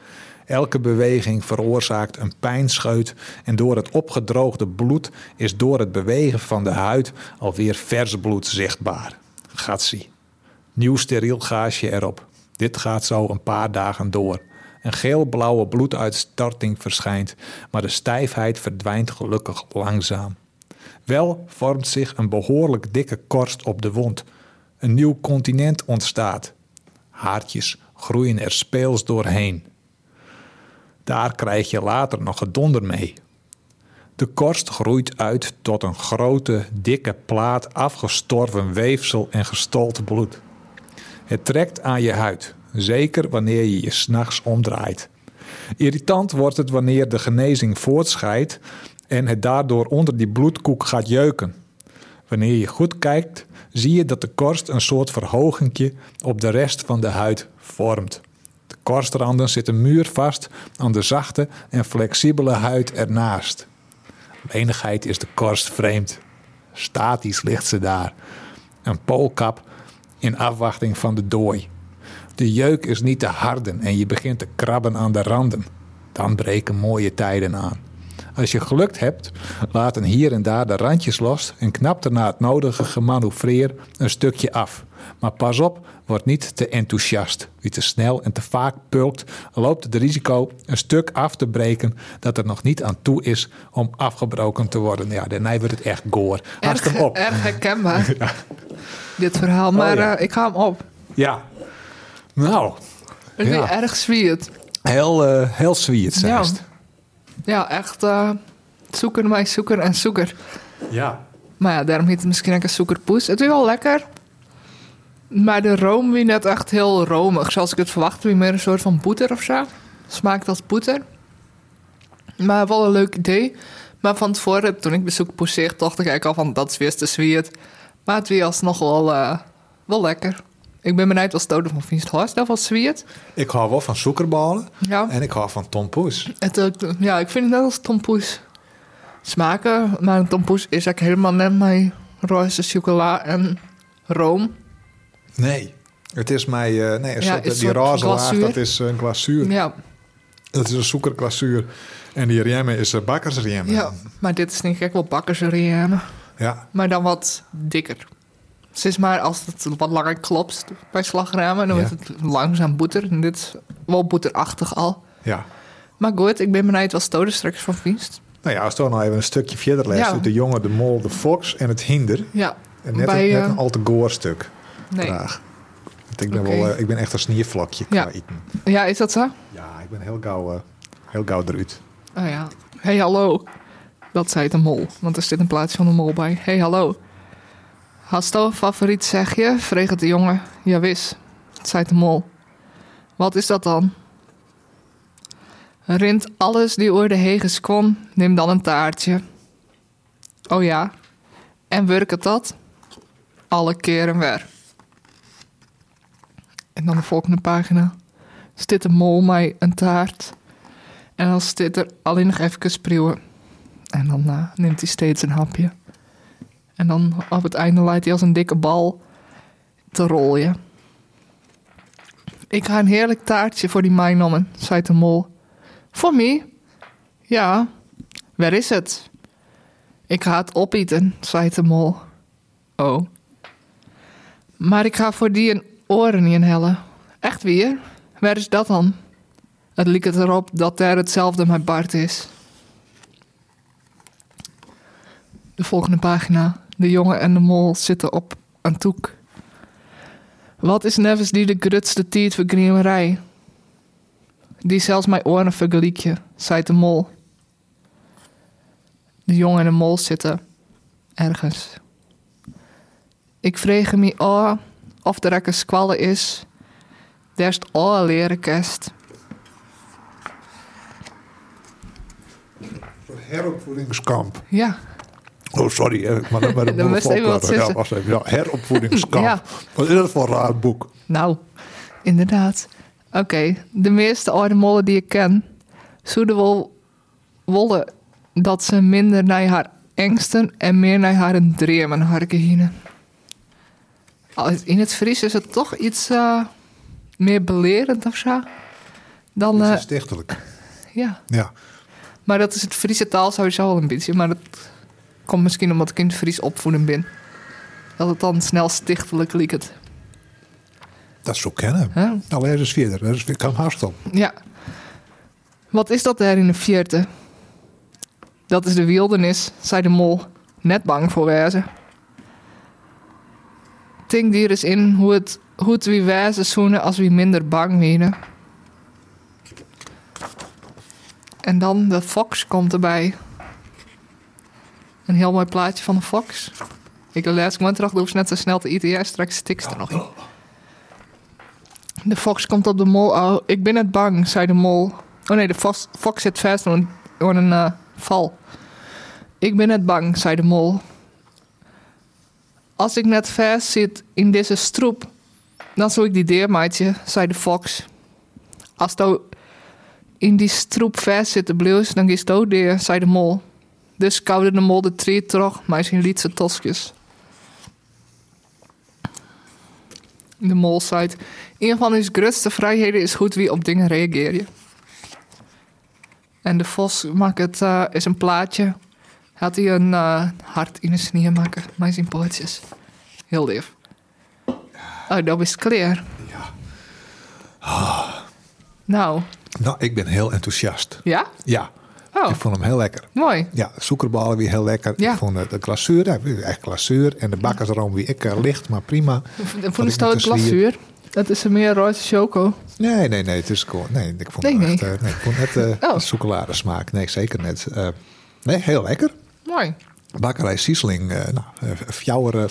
Elke beweging veroorzaakt een pijnscheut en door het opgedroogde bloed is door het bewegen van de huid alweer vers bloed zichtbaar. Gatsie. Nieuw steriel gaasje erop. Dit gaat zo een paar dagen door. Een geel-blauwe bloeduitstorting verschijnt, maar de stijfheid verdwijnt gelukkig langzaam. Wel vormt zich een behoorlijk dikke korst op de wond. Een nieuw continent ontstaat. Haartjes groeien er speels doorheen. Daar krijg je later nog gedonder mee. De korst groeit uit tot een grote, dikke plaat afgestorven weefsel en gestold bloed. Het trekt aan je huid, zeker wanneer je je s'nachts omdraait. Irritant wordt het wanneer de genezing voortschrijdt en het daardoor onder die bloedkoek gaat jeuken. Wanneer je goed kijkt, zie je dat de korst een soort verhogingje op de rest van de huid vormt. De Korstranden zitten muurvast aan de zachte en flexibele huid ernaast. Menigheid is de korst vreemd. Statisch ligt ze daar. Een poolkap in afwachting van de dooi. De jeuk is niet te harden en je begint te krabben aan de randen. Dan breken mooie tijden aan. Als je gelukt hebt, laten hier en daar de randjes los en knapt er na het nodige gemanoeuvreer een stukje af. Maar pas op, word niet te enthousiast. Wie te snel en te vaak pulkt, loopt het risico een stuk af te breken dat er nog niet aan toe is om afgebroken te worden. Ja, daarna wordt het echt goor. Haast hem op. erg herkenbaar, (laughs) dit verhaal. Maar ja. eh, ik ga hem op. Ja. Nou, Het is Ja. erg sweet. heel, eh heel sweet, Ja. zegt. Ja, echt eh zoeker, mij zoeker en zoeker. Ja. Maar ja, daarom heet het misschien ook een zoekerpoes. Het is wel lekker. Maar de room wie net echt heel romig. Zoals ik het verwacht, wie meer een soort van boeter of zo. Smaakt als boeter. Maar wel een leuk idee. Maar van tevoren, toen ik bezoek poeseerde, dacht ik eigenlijk al van dat is weer te sweet. Maar het weer alsnog wel, eh, wel lekker. Ik ben benieuwd wat stoten van Vincent Horst. Was. Ik hou wel van zoekerballen Ja. en ik hou van tompoes. Het, eh, ja, ik vind het net als tompoes smaken. Maar een tompoes is eigenlijk helemaal net mijn roze chocola en room. Nee. Het is mij, eh, nee, een Ja, soort, is die roze laag, dat is een glazuur. Ja, Dat is een zoekerglazuur. En die remmen is een bakkersremmen. ja, maar dit is denk ik wel bakkersriëme. Ja. Maar dan wat dikker. Is maar als het wat langer klopt bij slagramen, dan Ja. wordt het langzaam boeter. En dit is wel boeterachtig al. ja. Maar goed, ik ben benieuwd wat stoten straks van Viest. Nou ja, als toch nog even een stukje verder leest. Ja. De jongen, de mol, de fox en het hinder. Ja, En net, Bij, een, net eh, een al te goor stuk. nee. Graag. Want ik ben, wel, eh, ik ben echt een sniervlakje Ja. qua eten. Ja, is dat zo? Ja, ik ben heel gauw, eh, heel gauw eruit. Oh ja. Hey, hallo. Dat zei de mol, want er zit een plaatje van de mol bij. Hey, hallo. Hast een favoriet zegje? Vreeg het de jongen. Ja, wis. zei de mol. Wat is dat dan? Rint alles die oor de heges kon, neem dan een taartje. Oh ja. En werk het dat? Alle keren weer. En dan de volgende pagina. Zit de mol mij een taart. En dan zit er alleen nog even spreeuwen. En dan eh, neemt hij steeds een hapje. En dan op het einde leidt hij als een dikke bal te rollen. Ik ga een heerlijk taartje voor die mijnommen, zei de mol. Voor mij? Ja. Waar is het? Ik ga het opeten, zei de mol. Oh. Maar ik ga voor die een oren in hellen. Echt weer? Waar is dat dan? Het liep erop dat er hetzelfde met Bart is. De volgende pagina. De jongen en de mol zitten op een toek. Wat is nevens die de grutste tijd voor griemerij? Die zelfs mijn oren vergeliekje, zei de mol. De jongen en de mol zitten ergens. Ik vreeg me af of er een squalle is. Daar is het al leren kerst. Heropvoedingskamp. Ja, Oh, sorry. hè, Maar, Er (laughs) moest even wat ja, wacht even. Ja, heropvoedingskamp. (laughs) Ja. Wat is dat voor een raar boek? nou, inderdaad. Oké, de meeste oude mollen die ik ken, zouden wel willen dat ze minder naar haar angsten en meer naar haar dremen harken hienen. Al- In het Fries is het toch iets eh, meer belerend of zo. Dan, Dat eh, stichtelijk. (laughs) ja. Ja. Maar dat is het Friese taal sowieso wel een beetje. Maar dat komt misschien omdat ik in het Fries opvoeden ben. Dat het dan snel stichtelijk liekt. Dat is zo kennen. Hè? Nou, verder. Dat is weer kan haast op. Ja. Wat is dat daar in de vierte? Dat is de wildernis, zei de mol. Net bang voor wijze. Denk hier eens in hoe het, hoe het wie wijze zoenen als wie minder bang wienen. En dan de fox komt erbij. Een heel mooi plaatje van de fox. Ik lees gewoon terug, hoef net zo snel te eten. Straks stikst er nog in. De fox komt op de mol. Oh, ik ben net bang, zei de mol. Oh nee, de fox, zit vast door een, een eh, val. Ik ben net bang, zei de mol. Als ik net vast zit in deze stroep, dan zou ik die deermaatje, zei de fox. als je in die stroep vast zit te bleus, dan is het de, zei de mol. Dus koude de mol de tree terug, maar zijn lietse toskjes. De mol zei, een van uw grootste vrijheden is goed wie op dingen reageer je. En de vos maakt het, eh, is een plaatje. Had hij een eh, hart in de sneeuw maken met zijn pootjes. Heel lief. Oh, dat is klaar. Ja. Nou, Nou, ik ben heel enthousiast. ja? Ja, Oh, ik vond hem heel lekker. mooi. Ja, suikerballen weer heel lekker. Ja. Ik vond eh, de glazuur, echt glazuur. En de bakkersroom wie ik eh, licht, maar prima. Ik voor de met stoute de zwier- glazuur. Dat is een meer roze choco. Nee, nee, nee, het is gewoon. Nee, ik vond Nee, het nee. echt, eh, nee, ik vond het eh Oh. smaak. Nee, zeker net. Nee, heel lekker. Mooi. Bakkerij Siesling, eh nou, fjouwer.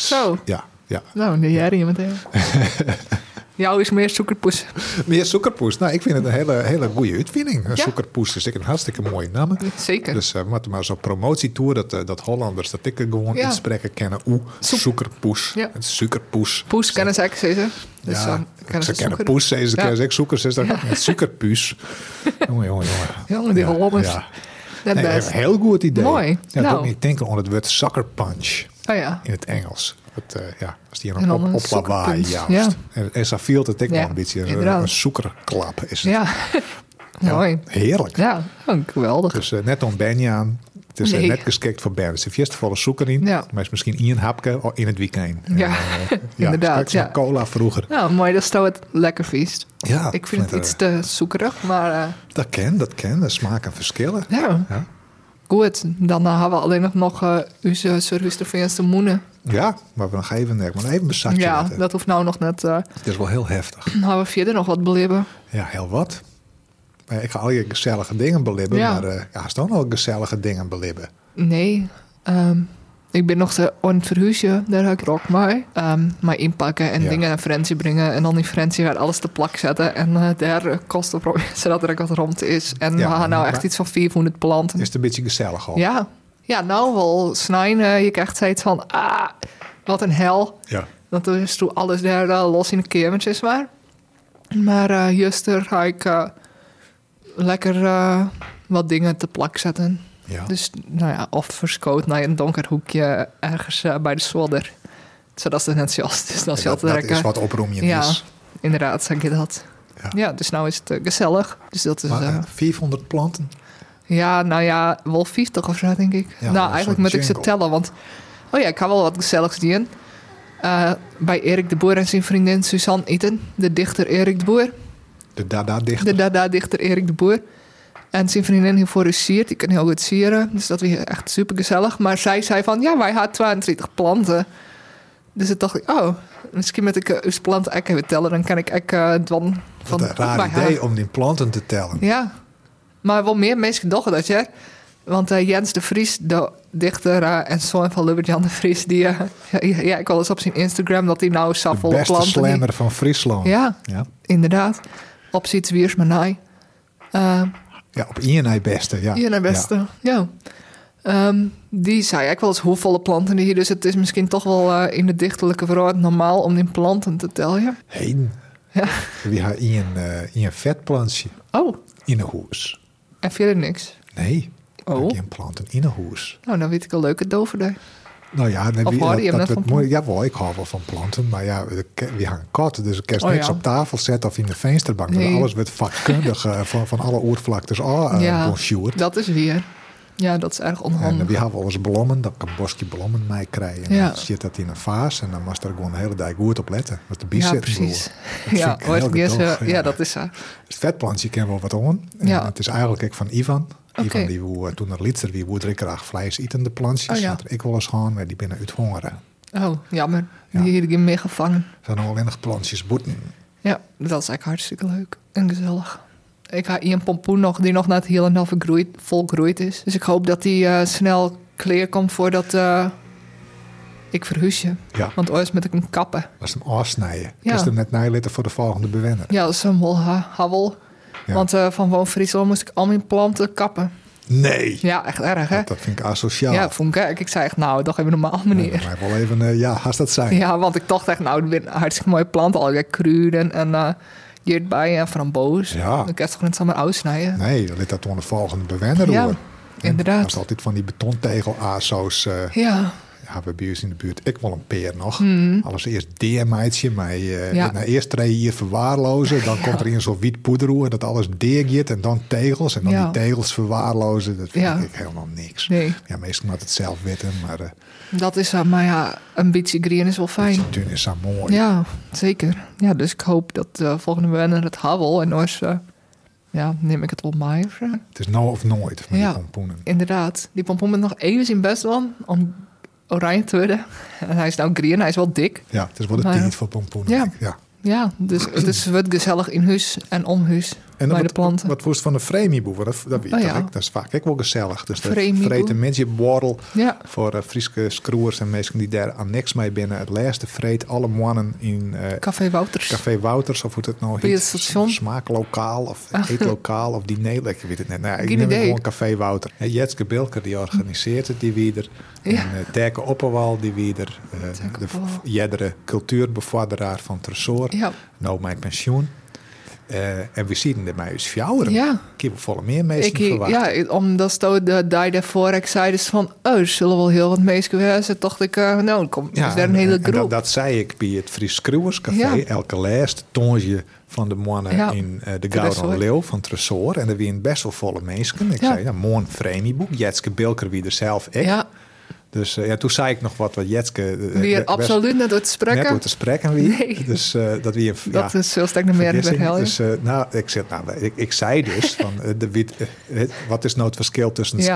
Zo. Ja, ja. Nou, de jij je meteen. (laughs) Jou is meer zoekerpoes. Meer zoekerpoes. Nou, ik vind het een hele, hele goede uitvinding. Een Ja. Zoekerpoes is een hartstikke mooie naam. Zeker. Dus uh, maar, maar zo'n promotietour, dat, eh, dat Hollanders, dat ik er gewoon Ja. inspreken kennen. Oeh, zoekerpoes. Ja. Suikerpoes. Poes kennen ze eigenlijk zeggen. Dus ja, dan kennen ze ze kennen poes, ze ze Ja. kennen ik zoekers, is dat met suikerpuus. (laughs) jongen, jongen, jongen. Jongen, die Hollanders. Ja. Dat Nee, best. een heel goed idee. Mooi. Ja, Nou. ook niet denken aan het woord sucker punch Oh ja. in het Engels. Het, eh, ja, als die En een op, een lawaai, juist. ja. En, en viel het ik wel een beetje. Een, een zoekerklap is het. (laughs) Ja. Mooi. Heerlijk. Ja, oh, geweldig. Dus eh, net om Benjaan. Het is eh, Nee. net geschikt voor is eerst volle zoeker in. Ja. Maar is misschien één hapje in het weekend. Ja, (laughs) En, inderdaad, een ja. cola vroeger. Nou, mooi dat stout het lekker vies. Ja, Ik vind het iets te zoekerig, maar Dat ken, dat ken. De smaken verschillen. ja, Ja. Goed. Dan eh, hebben we alleen nog nog eh onze service de Verenigde Moenen. Ja, maar we nog even, maar even een bezakje Ja, dat hoeft nou nog net. eh Het is wel heel heftig. (clears throat) gaan we verder nog wat beleven. Ja, heel wat. Maar Ik ga al je gezellige dingen belibben, Ja. maar uh, ja, is toch nog gezellige dingen belibben? Nee, ehm, ik ben nog te aan het verhuizen. Daar ga ik ook mee. Ehm, maar inpakken en Ja. dingen naar Frensie brengen. En dan in Frensie gaat alles te plak zetten. En eh, daar eh, kosten proberen zodat (laughs) er wat rond is. En Ja, we gaan nou echt iets van 400 planten. Is het een beetje gezellig al? Ja. ja, nou wel snijden. je krijgt steeds van, ah, wat een hel. Ja. Toen is toen alles daar los in de kamertjes maar. Maar eh juster ga ik lekker wat dingen te plak zetten. Ja. Dus nou ja, of verskoot naar een donker hoekje ergens eh, bij de zolder. Zodat het net zoals is. Ja, dat, dat trekken. is wat oproemje Ja, is. inderdaad, zeg je dat. Ja. Ja, dus nou is het eh, gezellig. Dus dat is... Maar eh, eh, 400 planten? ja, nou ja, wel 50 of zo, denk ik. Ja, dat nou, eigenlijk moet ik ze tellen, want... Oh ja, ik ga wel wat gezelligs doen. Bij Erik de Boer en zijn vriendin Suzanne Itten. De dichter Erik de Boer. De dada-dichter? De dada-dichter Erik de Boer. En zijn vriendin heeft voor siert. Die kan heel goed sieren. Dus dat was echt super gezellig. Maar zij zei van, ja, wij hadden 22 planten. Dus toen dacht ik, oh, misschien moet ik uh, uw planten ook even tellen. Dan kan ik ook uh, dan van... Wat een raar haar- idee om die planten te tellen. Ja, maar wel meer mensen dachten dat, ja. Want eh, Jens de Vries, de dichter eh, en zoon van Lubert-Jan de Vries... die, eh, (laughs) ja, ja, ik al eens op zijn Instagram dat hij nou De beste planten... die- slammer van Friesland. Ja, Ja, inderdaad. Op ziets wiers maar naai. Eh, ja op INI beste. Ja. Naar beste, ja. Ehm, die zei eigenlijk wel eens hoeveel planten hier... dus het is misschien toch wel eh, in de dichterlijke verhoor normaal om die planten te tellen. Ja. Heen. Ja. Had in uh, in een vetplantje Oh, in een hoes? en verder niks. Nee. Oh. Geen planten in een hoes. Nou, dan weet ik een leuke dover Nou ja, nee, wie. Ja, wel, ik hou wel van planten. Maar ja, we gaan kat. Dus ik kan Oh, niks ja. op tafel zetten of in de vensterbank. Nee. Alles wordt vakkundig (laughs) eh, van, van alle oervlaktes al uh, Ja. Dat is weer. Ja, dat is erg En onhandig. we hebben eens blommen, dat ik een bosje blommen mee krijgen. En Ja. dan zit dat in een vaas en dan moest er gewoon de hele dag goed op letten. Wat de bies ja, precies. Dat Ja, ooit gedoog, ja, dat is zo. Het vetplantje ken wel wat. En Ja. Het is eigenlijk ook van Ivan. Ivan die woe, eh, toen er wie woe ik graag vlees eten de plantjes. Oh, ja. Dat ik wel eens gaan, maar die binnen uit hongeren. Oh, jammer. Ja. Die heb ik mee gevangen. Er zijn alleen nog plantjes boeten. Ja, dat is eigenlijk hartstikke leuk en gezellig. Ik ga hier een pompoen nog, die nog net helemaal vergroeid, volgroeid is. Dus ik hoop dat die eh, snel clear komt voordat eh, ik verhuis je. Ja, Want ooit met ik hem kappen. dat is hem afsnijden. Ja. Ja. Is hem net nijlitten voor de volgende bewenner. Ja, dat is een wel ha havel. Ja. Want eh, van Woon Friesland moest ik al mijn planten kappen. Nee, Ja, echt erg, hè? dat, dat vind ik asociaal. Ja, vond ik erg. Ik zei echt, nou, toch even normaal, meneer. Maar wel even, eh, ja, haast dat zijn. Ja, want ik dacht echt, nou, het zijn hartstikke mooie planten. Al kruiden en Hierbij en framboos. Ja. Dan kan je toch niet zomaar uitsnijden? Nee, dan ligt dat onder de volgende bewenner Ja, inderdaad. Dat is altijd van die betontegel ASO's. eh Ja, we bij ons in de buurt. Ik wil een peer nog. Mhm. Alles eerst deermeidje, maar eh Ja. nou, eerst je hier verwaarlozen. Dan (laughs) komt er in zo'n wit poederoer dat alles deergiet. En dan tegels. En dan Ja. die tegels verwaarlozen. Dat vind Ja. ik helemaal niks. nee. Ja, meestal moet het zelf weten. Maar eh Dat is, uh, maar ja, een beetje green is wel fijn. tuin is zo mooi. Ja, zeker. Ja, dus ik hoop dat de volgende bewoner het havel en eh, ja, neem ik het op mij. Het is nou of nooit met Ja. die pompoenen. Inderdaad. Die pompoen met nog even zijn best wel om oranje te worden. En hij is nou green, hij is wel dik. Ja, het is wel Maar- tijd voor pompoenen. Ja. ja. Ja, dus het is wat gezellig in huis en om huis En bij wat, de planten. Wat het van de Fremieboer? Dat, dat weet Oh ik. ja. Dat is vaak ook wel gezellig. Dus dat Fremieboer. vreten mensen borrel ja, voor uh, Frieske scroers en mensen die daar aan niks mee binnen. Het laatste vreet alle mannen in eh, Café Wouters. Café Wouters of hoe het nou heet. station? Ah. Smaaklokaal of eetlokaal of diner. Ik weet het net. Nou, ik Geen neem het idee. gewoon Café Wouter. En Jetske Bilker die organiseert het, die wie er. Ja. En uh, Terke Opperwal die wie er. eh, de jedere cultuurbevorderaar van Tresor. Ja, Nou mijn pensioen. Eh, en we zien er mij eens fjouweren. ja. Ik heb volle meer mensen verwacht. ja, omdat sto de dag daarvoor ik zei dus van, oh, er zullen wel heel wat mensen wezen. Dacht ik, eh, nou, kom, is daar een en- hele en dat, groep. dat zei ik bij het Fries Café. Ja. Elke laatste tongje van de mannen Ja. in eh, de. Gouden Leeuw van Tresor. En er waren best wel volle mensen. Ik zei, ja, mooi Fremieboek. Jetske Bilker wie er zelf ik. ja, Dus eh, ja, toen zei ik nog wat wat Jetske... eh, weer best absoluut net uit te Net spreken. door te spreken wie. Nee. Dus eh, dat wie... een- Dat ja, is veel sterk meer vergissing. verhelden. Dus, eh, nou, ik, zeg, nou, ik, ik zei dus, (laughs) van, eh, de, eh, wat is nou het verschil tussen het Ja.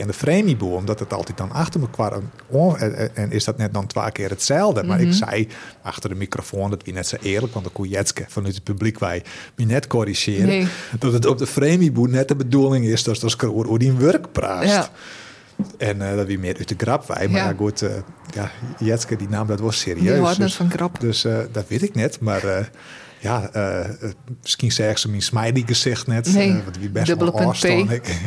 En de Fremieboer? Omdat het altijd dan achter elkaar... on- en, en- en is dat net dan twee keer hetzelfde? Maar Mhm. ik zei achter de microfoon, dat wie net zo eerlijk... want de Koetske vanuit het publiek wij wie net corrigeren... Nee. dat het op de Fremieboer net de bedoeling is... dat de Screwer die een werk praat. Ja. En eh, dat wie meer uit de grap wij. Maar Ja. ja, goed, eh, ja, Jetske die nam dat was serieus. Die hoort Dus- van grap. dus eh, dat weet ik net. Maar ja, eh, misschien zeggen ze mijn smiley gezicht net. Nee, eh, want wie best wel ik. (laughs)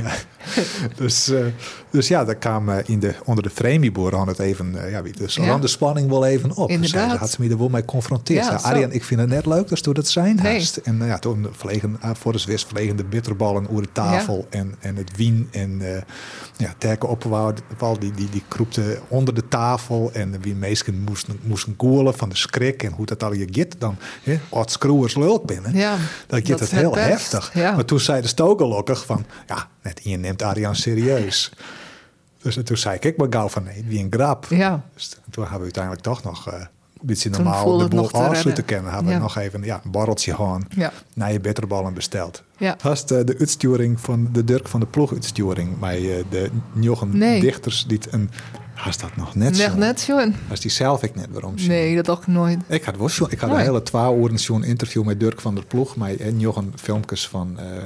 Dus, eh, dus ja, daar kwam in de, onder de Fremieboer aan het even, ja, wie- dus Ja. de spanning wel even op. Dus Inderdaad. had ze me er wel mee geconfronteerd. Ja. Arjan, ik vind het net leuk dat je dat zijn Nee. hast. En ja, toen vlegen, voor de Zwis vlegen de bitterballen over de tafel en, en het wien. En uh, ja, Terke Opperwouw, die, die, die kroepte onder de tafel. En wie meesten moesten, moesten koelen van de schrik. En hoe dat al je git dan, hè, screwers leuk binnen. Ja, dat het is heel best. heftig. Ja. Maar toen zei de stokelokkig van, ja, net je neemt Arjan serieus. (laughs) Dus toen zei ik, ik maar gauw van nee, wie een grap. Ja. Dus toen hebben we uiteindelijk toch nog eh, een beetje normaal de boel te afsluiten kennen. Hebben Ja. we nog even ja, een borreltje gewoon Ja. naar je bitterballen besteld. Ja. Hast eh, de uitsturing van de Dirk van de ploeg uitsturing bij eh, de Jochen Nee. dichters die een hast dat nog net zo. net, Johan. Was die zelf ik net waarom zien. Nee, dat ik nooit. Ik had, wel zo- ik had Nee. een hele twee uren zo'n interview met Dirk van der Ploeg. Met en Jochen filmpjes van eh,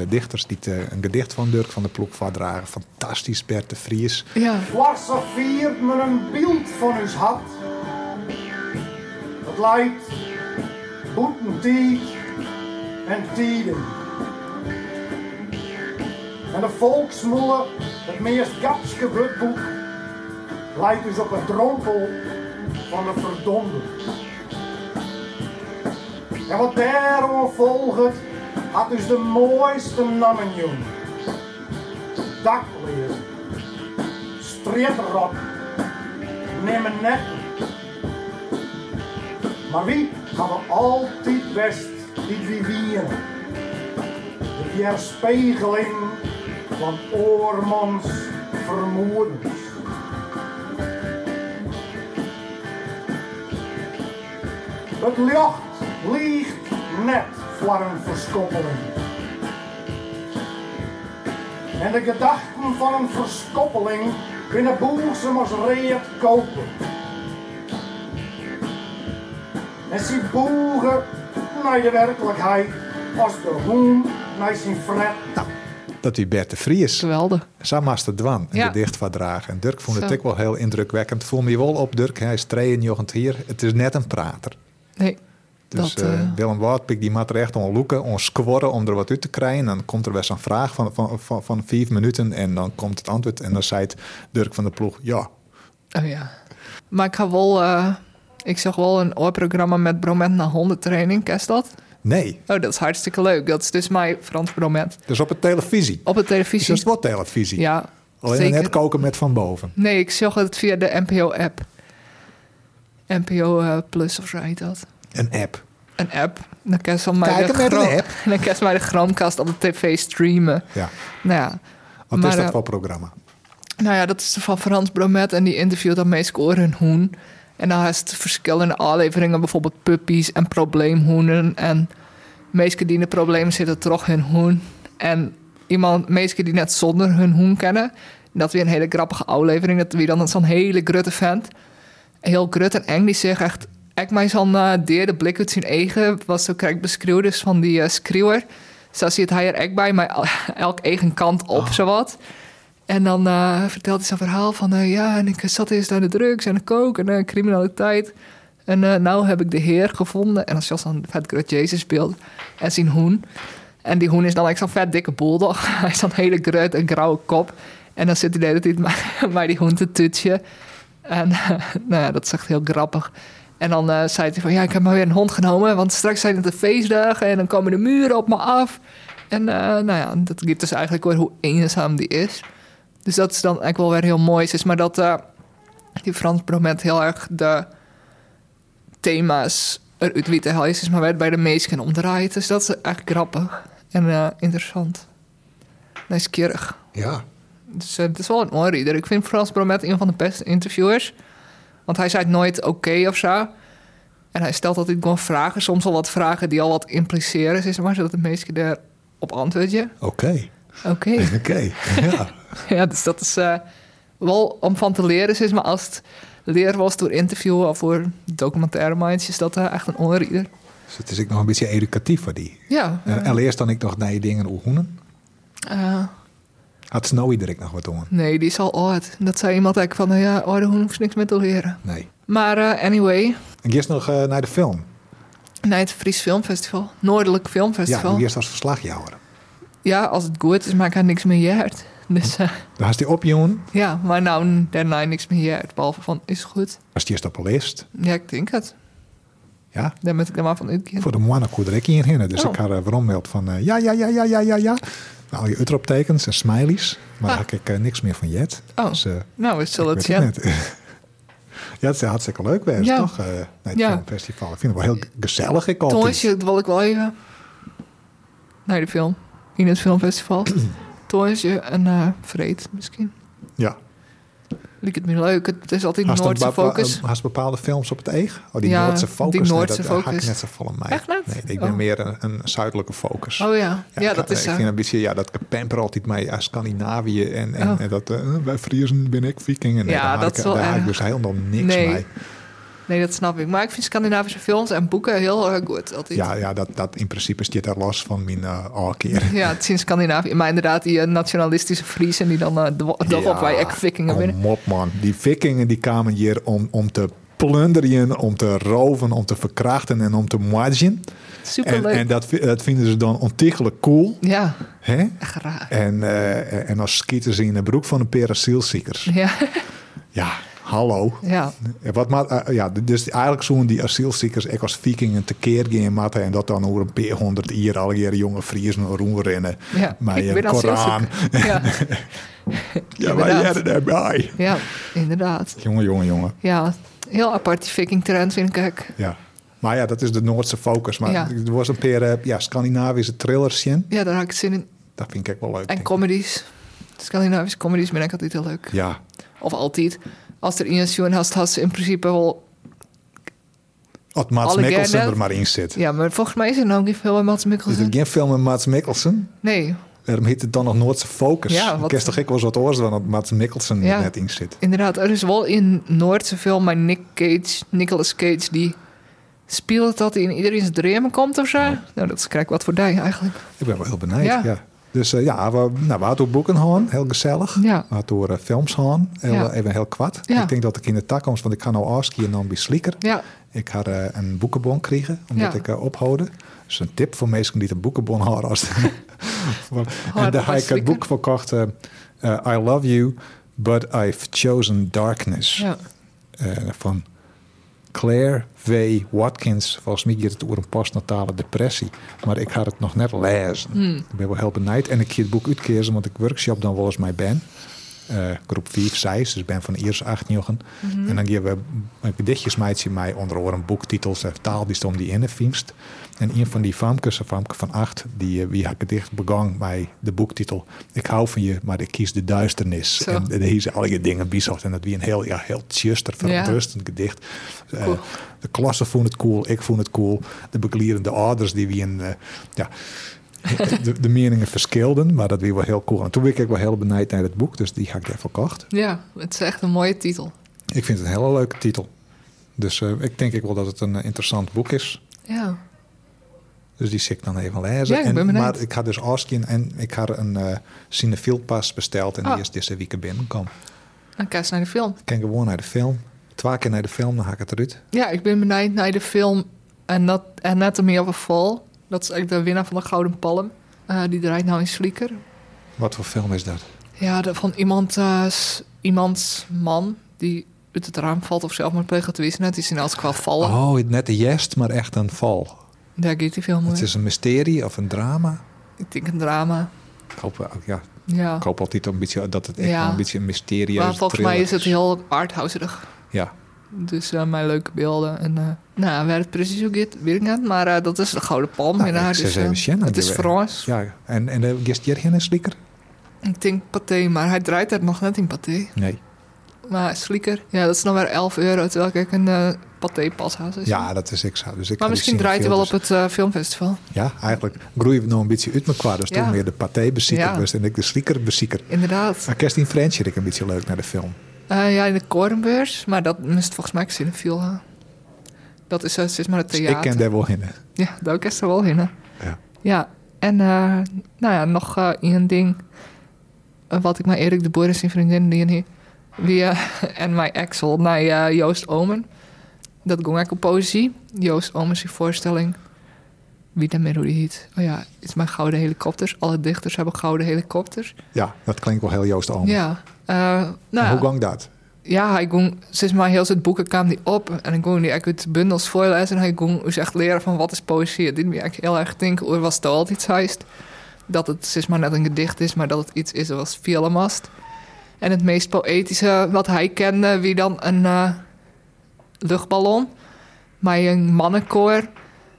eh, dichters die eh, een gedicht van Dirk van der Ploeg voordragen. Fantastisch, Bert de Vries. Ja, viert een beeld van uw hart. Het boeten tijd en tijden. En de volksmolle, het meest gapske wutboek, lijkt dus op een dronkel van de verdomde. En wat daarom volgt, had dus de mooiste namen jong. Daklezen streetrok, nemen net. Maar wie hadden altijd best die wieren? De weerspiegeling van oormans vermoedens. Het licht liegt net voor een verskoppeling. En de gedachten van een verskoppeling binnen boezem als reet kopen. En ze boegen naar de werkelijkheid als de hoen naar zijn fret. Dat wie Bert de Vries. geweldig. Samaster Dwan, een Ja. gedicht voordragen. En Dirk vond het ook wel heel indrukwekkend. Voel me wel op, Dirk. Hij is 92 hier. Het is net een prater. Nee, Dus dat... eh, eh, Willem Woutpik die moet er echt om loeken, om scoren, om er wat uit te krijgen. Dan komt er best een vraag van, van, van, van vijf minuten en dan komt het antwoord. En dan zei Dirk van de ploeg, ja. Oh ja. Maar ik ga wel... eh, ik zag wel een oorprogramma met bromet naar hondentraining. Ken dat? Nee, Oh, dat is hartstikke leuk. Dat is dus mijn Frans bromet. dus op de televisie. Op de Dus televisie. dat is wat televisie. Ja, Alleen zeker. net koken met van boven. Nee, ik zag het via de NPO-app. NPO eh, Plus of zo heet dat. Een app. Een app. Dan kan Kijken de met een gram- app. (laughs) Dan kan je maar de Chromecast op de tv streamen. Ja. Nou ja, Wat Maar, is dat eh, voor programma? nou ja, dat is van Frans Bromet en die interviewt dan meestal hoen. En dan het verschillende afleveringen, bijvoorbeeld puppies en probleemhoenen. En meesten die in de problemen zitten, toch hun hoen. En iemand, meesten die net zonder hun hoen kennen. Dat weer een hele grappige aflevering. Dat wie dan zo'n hele grutte vent. Heel grut en eng. Die zegt echt, ik mij zo'n uh, derde blik uit zijn eigen. Was zo krijg beschreeuwd is van die uh, schreeuwer. Zo ziet hij er echt bij, maar el- elk eigen kant op, zowat. En dan eh, vertelt hij zijn verhaal van... eh, ja, en ik zat eerst aan de drugs en de coke en eh, criminaliteit. En eh nou heb ik de heer gevonden. En dan is zo'n vet groot Jezus beeld. En zijn hoen. En die hoen is dan echt zo'n vet dikke bulldog. (laughs) hij is zo'n hele groot en grauwe kop. En dan zit hij de hele tijd bij (laughs) die hoen te tutje. En (laughs) nou ja, dat is echt heel grappig. En dan zei hij van... ja, ik heb maar weer een hond genomen... want straks zijn het de feestdagen... en dan komen de muren op me af. En nou ja, dat geeft dus eigenlijk weer hoe eenzaam die is... Dus dat is dan eigenlijk wel weer heel mooi. Is maar dat eh, die Frans Bromet heel erg de thema's eruit liet halen. Is maar werd bij de meesten omdraaid. Dus dat is echt grappig en eh, interessant. Nieuwsgierig. Ja. Dus eh, het is wel een onreader. Ik vind Frans Bromet een van de beste interviewers. Want hij zei nooit oké of zo. En hij stelt altijd gewoon vragen. Soms al wat vragen die al wat impliceren, zeg maar. Zodat de meesten erop antwoorden. Oké. Oké. (laughs) Oké. Ja. (laughs) Ja, dus dat is eh, wel om van te leren. Is, maar als het leren was door interviewen of voor documentaire minds, is dat eh, echt een onreader. Dus het is ook nog een beetje educatief voor die. Ja. En, en leerst dan ik nog naar je dingen eh, Had Snowy direct nog wat doen? nee, die is al oud. Dat zei iemand eigenlijk van, eh, ja, oh, daar hoef je niks mee te leren. Nee. Maar eh, anyway, En eerst nog eh, naar de film. naar het Fries Filmfestival. Noordelijk Ja, Filmfestival. hoe eerst als verslagjouwer. Ja, als het goed is, maak ik niks meer jaard. Dus eh, Dan die opjoen. ja, maar nou, daarna niks meer jaard. Behalve van, is goed. Als die eerst op een lijst. Ja, ik denk het. Ja. Daar moet ik er maar van uitgaan. Voor de mannen kon er ik. Dus Oh. ik had waarom meld van eh, ja, ja, ja, ja, ja, ja, ja. Nou, al je uitroeptekens en smileys. Maar daar Ah. heb ik eh, niks meer van jet. Oh, Dus, nou, we zullen het zien. het (laughs) ja, het is hartstikke leuk geweest, Ja. toch? het Ja. filmfestival. Ik vind het wel heel gezellig. Ik Toen is je, wil ik wel even naar de film. In het filmfestival. Toen is je een uh, vreed misschien. Ja. Liek het me leuk. Het is altijd Hast Noordse focus. Hast bepaalde films op het eeg? Oh, die Ja, Noordse die focus. nee, Noordse dat hak ik focus. net zo aan mij. Echt? Nee, ik ben Oh. meer een, een zuidelijke focus. Oh ja, ja, ik- dat is Ik vind een beetje, ja, dat pamper altijd mee uit Scandinavië. En, en, Oh. en dat, eh, wij Friesen ben ik vikingen. Nee, Ja, daar dat ik, is wel daar had ik dus helemaal niks Nee. mee. Nee, dat snap ik. Maar ik vind Scandinavische films en boeken heel erg goed. Altijd. Ja, ja dat, dat in principe is dit daar los van mijn uh, alkeer. (laughs) Ja, het is in Scandinavië. Maar inderdaad, die eh, nationalistische Friesen die dan uh, de, de op wij echt vikingen kom winnen. op man. Die vikingen die kwamen hier om, om te plunderen, om te roven, om te verkrachten en om te moagen. En, Superleuk. en dat, vi- dat vinden ze dan ontiegelijk cool. Ja, Hè? echt raar. En, eh, en dan schieten ze in de broek van een paar asielziekers. Ja, Ja, hallo. ja. Wat maar, eh, ja, dus eigenlijk zo'n die asielziekers ik als vikingen tekeer gaan matten en dat dan over een paar honderd jaar al jonge Friesen rondrennen. ja. Maar je Koran. Ja. (laughs) Ja, hadden daarbij. ja, inderdaad. Jongen, jongen, jongen. Ja, heel apart die viking trend vind ik. Ja. Maar ja, dat is de Noordse focus. Maar Ja. er was een paar eh, ja, Scandinavische thrillers in. Ja, daar had ik zin in. Dat vind ik echt wel leuk. En comedies. Scandinavische comedies ben ik altijd heel leuk. Ja, Of altijd. Als er een show hast, hast ze in principe wel... als Maats Mikkelsen er maar in zit. Ja, maar volgens mij is er nou niet veel bij Mats Is er Mikkelsen. geen film met Maats Mikkelsen? Nee, Waarom heet het dan nog Noordse focus? Ja, wat- Ik toch ik wel wat oors dan dat Maats Mikkelsen Ja. er net in zit. inderdaad. Er is wel in Noordse film, maar Nick Cage, Nicolas Cage, die speelt dat hij in iedereen's dromen komt of zo. Nou, dat is kijk wat voor die eigenlijk. Ik ben wel heel benieuwd. Ja. Ja. Dus eh, ja, we, nou, we hadden door boeken gaan, heel gezellig. Ja. We hadden eh, films gaan, heel, Ja. even heel kwad. Ja. Ik denk dat ik in de toekomst, want ik ga nou afskiën en dan bij Slieker. Ja, Ik ga eh, een boekenbon krijgen, omdat ik uh, ophouden. Dus een tip voor mensen die een boekenbon hadden. Als (laughs) (laughs) en daar dat heb ik het boek verkocht. eh, eh, I love you, but I've chosen darkness. ja. Eh, van Claire W. Watkins. Volgens mij gaat het over een postnatale depressie. Maar ik had het nog net lezen. Ik ben wel heel benieuwd. En ik ga het boek uitkiezen, want ik workshop dan wel eens mij ben. Eh, groep 5, 6, dus ben van eerste acht jochen. En dan geven we een gedichtjes meidje mij onder andere boektitels en taal die stond die in de filmst. En een van die famkes, een famke van acht, die uh, wie had gedicht begon bij de boektitel Ik hou van je, maar ik kies de duisternis. Zo. En ze alle dingen bijzocht. En dat wie een heel, ja, heel tjuster, verontrustend gedicht. Eh, de klasse vond het cool, ik vond het cool. De beklierende ouders die wie een, eh, ja, (laughs) de, de meningen verschilden, maar dat weer wel heel cool. En toen werd ik wel heel benijd naar het boek, dus die heb ik even verkocht. Ja, het is echt een mooie titel. Ik vind het een hele leuke titel. Dus eh, ik denk ik wel dat het een eh, interessant boek is. Ja. Dus die zit ik dan even lezen. Ja, ik en, maar ik had dus Askin en ik had een uh, Cinefield pas besteld en Ah. die is deze week binnenkomen. Dan kijk naar de film. Ik kan gewoon naar de film. Twee keer naar de film, dan haak ik het eruit. Ja, ik ben benieuwd naar de film Anat- Anatomy of a Fall. Dat is eigenlijk de winnaar van de Gouden Palm. Eh, die draait nou in Slieker. Wat voor film is dat? Ja, de- van iemand, eh, iemands man die uit het raam valt of zelf moet plegen. Het wist net, die zien als wel vallen. Oh, net een jest, maar echt een val. Daar gaat die film Het is een mysterie of een drama. Ik denk een drama. Ik hoop, wel- ja, Ja. ik hoop altijd een beetje, dat het echt Ja. een beetje een mysterieus Maar volgens mij is het heel arthouserig. Ja, Dus eh mijn leuke beelden. En, eh, nou, waar het precies hoe gaat, weet ik niet. Maar eh, dat is de Gouden Palm. Nou, Dus, Shannon, het is Frans. ja. En, en de gist hier geen slieker? Ik denk paté, maar hij draait het nog net in paté. Nee. Maar slieker, ja, dat is nog weer 11 euro. Terwijl ik een eh paté pas had. Dus- Ja, dat is zo. Dus ik maar die misschien draait hij wel op het filmfestival. Ja, eigenlijk groeien we nog een beetje uit elkaar. Dus Ja. toen weer de paté bezieker Ja. en ik de slieker bezieker. Inderdaad. Maar Kerstin French vind ik een beetje leuk naar de film. Eh, ja, in de Korenbeurs. Maar dat moest volgens mij Cinefil gaan. Dat is, eh, het is maar het Dus theater. ik ken daar wel in. Ja, daar is er wel in. Ja. Ja, en eh, nou ja, nog een ding. wat ik met Erik de Boer en zijn vriendin die hier. Wie, eh, (laughs) en mijn Axel naar Joost Omen. Dat ging ik op poëzie. Joost Omen zijn voorstelling. Wie dan meer hoe die heet. Oh ja, het is mijn gouden helikopters. Alle dichters hebben gouden helikopters. Ja, dat klinkt wel heel Joost Omen. Ja. Eh, nou. Hoe gang dat? Ja, hij ging, sinds maar heel zijn boeken kwam die op. En dan ging die uit bundels voorlezen. En hij ging dus echt leren van wat is poëzie. Het deed me eigenlijk heel erg denken, hoe was het altijd heist. Dat het sinds maar net een gedicht is, maar dat het iets is zoals Vielemast. En het meest poëtische wat hij kende, wie dan een eh, luchtballon. Maar een mannenkoor,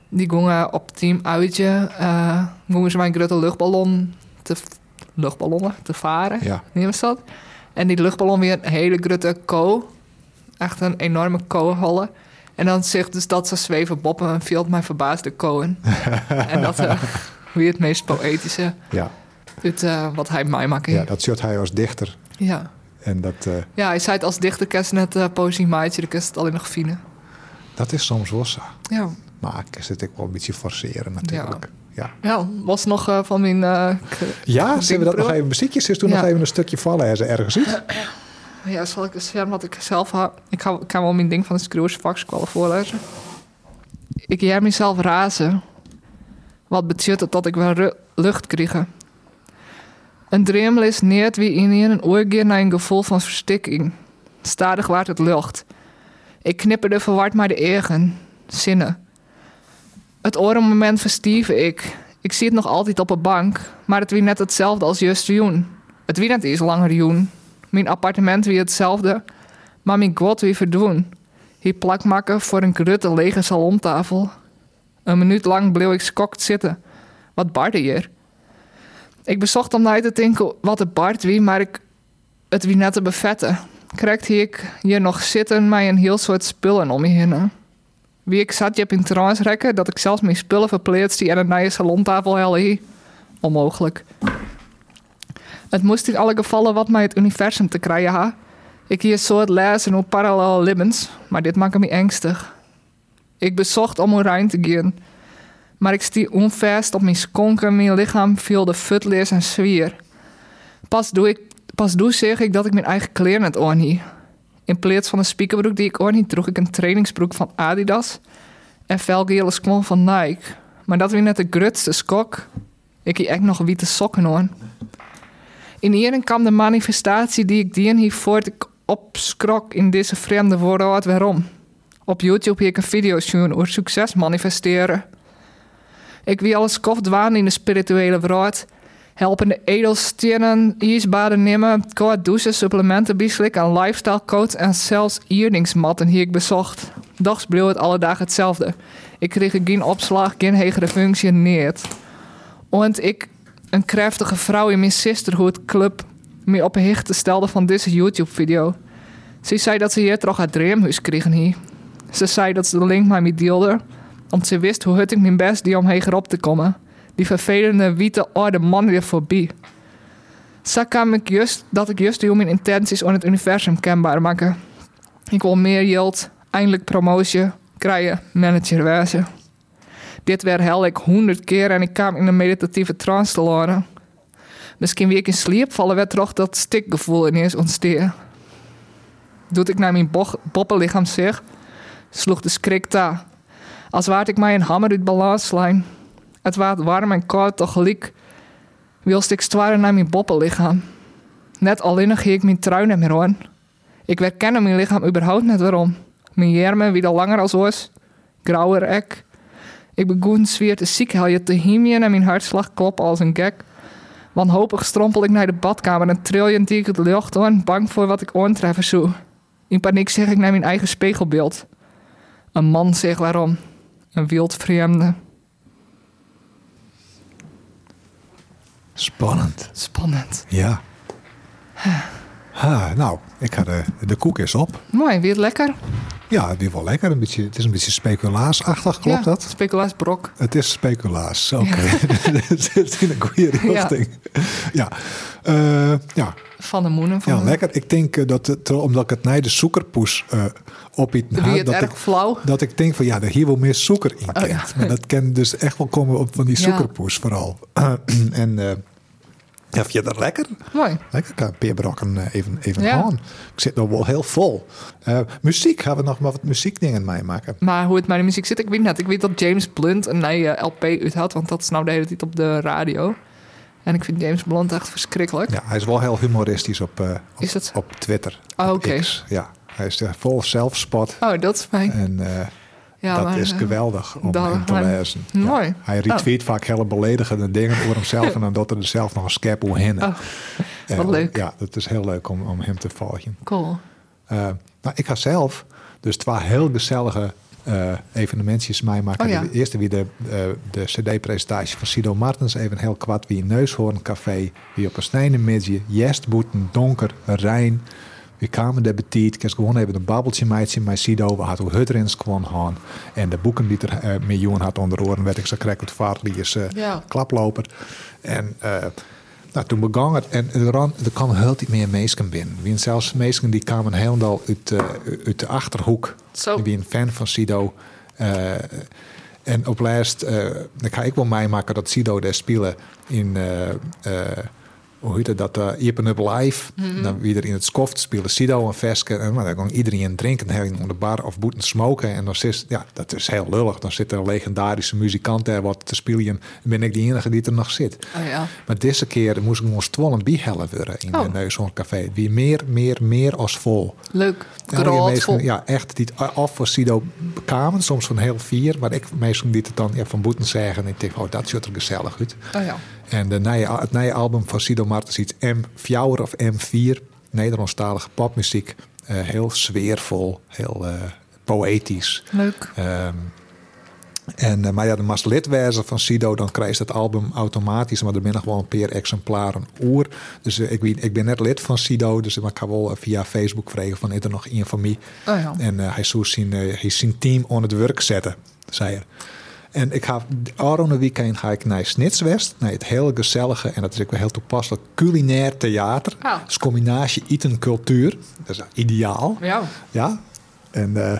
die gingen op team uitje. eh gingen ze mijn grote luchtballon te, luchtballonnen te varen. Ja. Niet was dat? En die luchtballon weer een hele grote ko. Echt een enorme ko-holle. En dan zegt dus dat ze zweven boppen en viel mij verbaasde koen. (laughs) en dat uh, weer het meest poëtische Ja, uit uh, wat hij mij maakt. ja dat zult hij als dichter. ja. En dat, eh, ja, hij zei het als dichter kerst net uh, poëzie maatje, dan kerst het alleen nog fine. dat is soms wel zo. Ja. Maar ik zit ik wel een beetje forceren natuurlijk. Ja, ja was nog uh, van mijn... Uh, ja zullen we dat nog even muziekjes? Is toen ja. nog even een stukje vallen ergens uit? Ja, zal ik eens zeggen wat ik zelf had? Ik kan, kan wel mijn ding van de Screwsfax voorlezen. Ik jij mezelf razen. Wat betekent dat ik wel lucht kreeg? Een droom is niet wie in een oorgeer naar een gevoel van verstikking. Stadig waard het lucht. Ik knipperde verward maar de egen, zinnen. Het orenmoment verstieven ik. Ik zie het nog altijd op een bank, maar het wie net hetzelfde als juist Joen. Het wie net eens langer Joen. Mijn appartement wie hetzelfde, maar mijn god wie verdoen. Hier plakmakken voor een grutte lege salontafel. Een minuut lang bleef ik skokt zitten. Wat barde hier? Ik bezocht om naar te denken wat het bard wie, maar ik het wie net te bevetten. Krijgt hier ik hier nog zitten met een heel soort spullen om me heen. Wie ik zat je op in trance rekken dat ik zelfs mijn spullen verpleegd die aan een nieuwe salontafel helle. Onmogelijk. Het moest in alle gevallen wat mij het universum te krijgen ha. Ik hier soort lezen op parallel levens, maar dit maakt me angstig. Ik bezocht om rein te gaan, maar ik stie onvast op mijn skonken, mijn lichaam viel de futleers en zwier. Pas doe, ik, pas doe zeg ik dat ik mijn eigen kleren het oor niet. In plaats van een spiekerbroek die ik oor niet, droeg ik een trainingsbroek van Adidas en felgele skwon van Nike. Maar dat weer net de grutste skok. Ik hier echt nog witte sokken hoor. In hierin kwam de manifestatie die ik dien hier voort ik opskrok in deze vreemde woorden waarom. Op YouTube heb ik een video zien over succes manifesteren. Ik wie alles kocht waan in de spirituele wereld. Helpende edelstenen, ijsbaden nemen, kort douchen, supplementen bieslik en lifestyle coach en zelfs ierdingsmatten hier ik bezocht. Dags bleef het alle dagen hetzelfde. Ik kreeg geen opslag, geen hegere functie, niet. Want ik, een krachtige vrouw in mijn sisterhood club, me op een hichte stelde van deze YouTube-video. Ze zei dat ze hier toch haar dreamhuis kregen hier. Ze zei dat ze de link met me deelde, want ze wist hoe het ik mijn best die om heger te komen. Die vervelende witte oude man weer voorbij. Zo kwam ik just dat ik juist hoe mijn intenties aan het universum kenbaar maken. Ik wil meer yield, eindelijk promotie, krijgen, manager wezen. Dit werd hel ik honderd keer en ik kwam in een meditatieve trance te loren. Misschien ik in slaap vallen werd toch dat stikgevoel ineens ontstaan. Doet ik naar mijn bo- boppenlichaam zeg, sloeg de schrik ta. Als waard ik mij een hammer uit balans slaan. Het waard warm en koud tegelijk. Wilst ik stwaren naar mijn boppenlichaam. Net alleen ging ik mijn trui niet meer aan. Ik herkende mijn lichaam überhaupt net waarom. Mijn jermen wie al langer als was. Grauwer ek. Ik begon zwier te ziek je te himien en mijn hartslag kloppen als een gek. Wanhopig strompel ik naar de badkamer en triljen die ik het lucht aan, bang voor wat ik aantreffen zou. In paniek zeg ik naar mijn eigen spiegelbeeld. Een man zegt waarom. Een wildvreemde. Spannend. Spannend. Ja. Ha, nou, ik ga de, de koek is op. Mooi, weer lekker. Ja, het is wel lekker. Een beetje, het is een beetje speculaasachtig, klopt ja, dat? Speculaas brok. Het is speculaas, oké. (laughs) Het zit in een goede (laughs) richting. Ja, ja. ja. Van de moenen. Van ja lekker. Ik denk uh, dat het, omdat ik het naar de zoekerpoes uh, op iets het dat erg ik, flauw. Dat ik denk van ja, er hier wel meer suiker in Oh, ja. Maar dat kan dus echt wel komen op van die Ja. zoekerpoes vooral. (clears throat) en uh, ja, vind je dat lekker? Mooi. Lekker, ik kan peerbrokken uh, even, even Ja. aan. Ik zit nog wel heel vol. Uh, muziek, gaan we nog maar wat muziekdingen meemaken. Maar hoe het met de muziek zit, ik weet net. Ik weet dat James Blunt een nieuwe LP uit had, want dat is nou de hele tijd op de radio. En ik vind James Blunt echt verschrikkelijk. Ja, hij is wel heel humoristisch op, uh, op, Is op Twitter. Oh, oké. Ja, hij is vol zelfspot. Oh, dat is fijn. En uh, Ja, dat maar, is eh, geweldig om dat- hem te lezen. Mooi. Ja. Hij retweet vaak hele beledigende dingen over hemzelf (laughs) en dan doet hij er zelf nog een scap hoe hinnen. Oh, wat leuk. Ja, dat is heel leuk om, om hem te volgen. Cool. Uh, nou, ik ga zelf dus twee heel gezellige uh, evenementjes meemaken. Oh ja. De eerste wie de, de cd-presentatie van Sido Martens. Even heel kwad wie neushoorncafé. Wie op een snijdenmidje. Jest, boeten, donker, rein. We kwamen de betiet. Ik gewoon even een babbeltje meidje met Sido. We hadden Hutterins kwam gaan. En de boeken die er uh, miljoen had onder oren. werd ik zo krek het vaartliers uh, Ja. klaploper. En uh, nou, toen begon het. En er, ran, er kwamen heel iets meer mensen binnen. Wie zelfs mensen die kwamen helemaal uit, uh, uit de Achterhoek. Zo. Die wie een fan van Sido. En op laatst, dan ga ik wel meemaken dat Sido daar spelen in... Hoe heet het dat? Uh, Iepen Up Live. Mm -hmm. Dan wie er in het skoft spelen Sido en Veske. En maar, dan kan iedereen drinken heel in de bar of boeten smoken. En dan is, ja, dat is heel lullig. Dan zit er een legendarische muzikant daar wat te spelen. En ben ik de enige die er nog zit. Oh ja. Maar deze keer moest ik ons twaalf bijhellen worden in Oh. de Neushoorncafé. Wie meer, meer, meer als vol. Leuk. Meesten- vol. ja, echt die het af voor Sido bekamen. Soms van heel vier. Maar ik meestal die het dan ja, van boeten zeggen. En ik denk, oh, dat ziet er gezellig uit. Oh ja. En de nieuwe, het nieuwe album van Sido Martens iets M4 of M4. Nederlandstalige popmuziek. Eh, heel sfeervol. Heel eh, poëtisch. Leuk. Ehm, en, eh, maar ja, de van Sido, dan krijg je het album automatisch. Maar er nog wel een paar exemplaren oer. Dus ik, weet, ik ben net lid van Sido, dus ik kan wel via Facebook vragen van is er nog een van mij. Oh ja. En hij zou zijn, hij zijn team aan het werk zetten, zei hij. En ik ga Aron weekend ga ik naar Snitswest, naar het heel gezellige en dat is ook wel heel toepasselijk culinair theater. Ah. Dus combinatie eten cultuur, dat is ideaal. Ja. Ja. En, eh,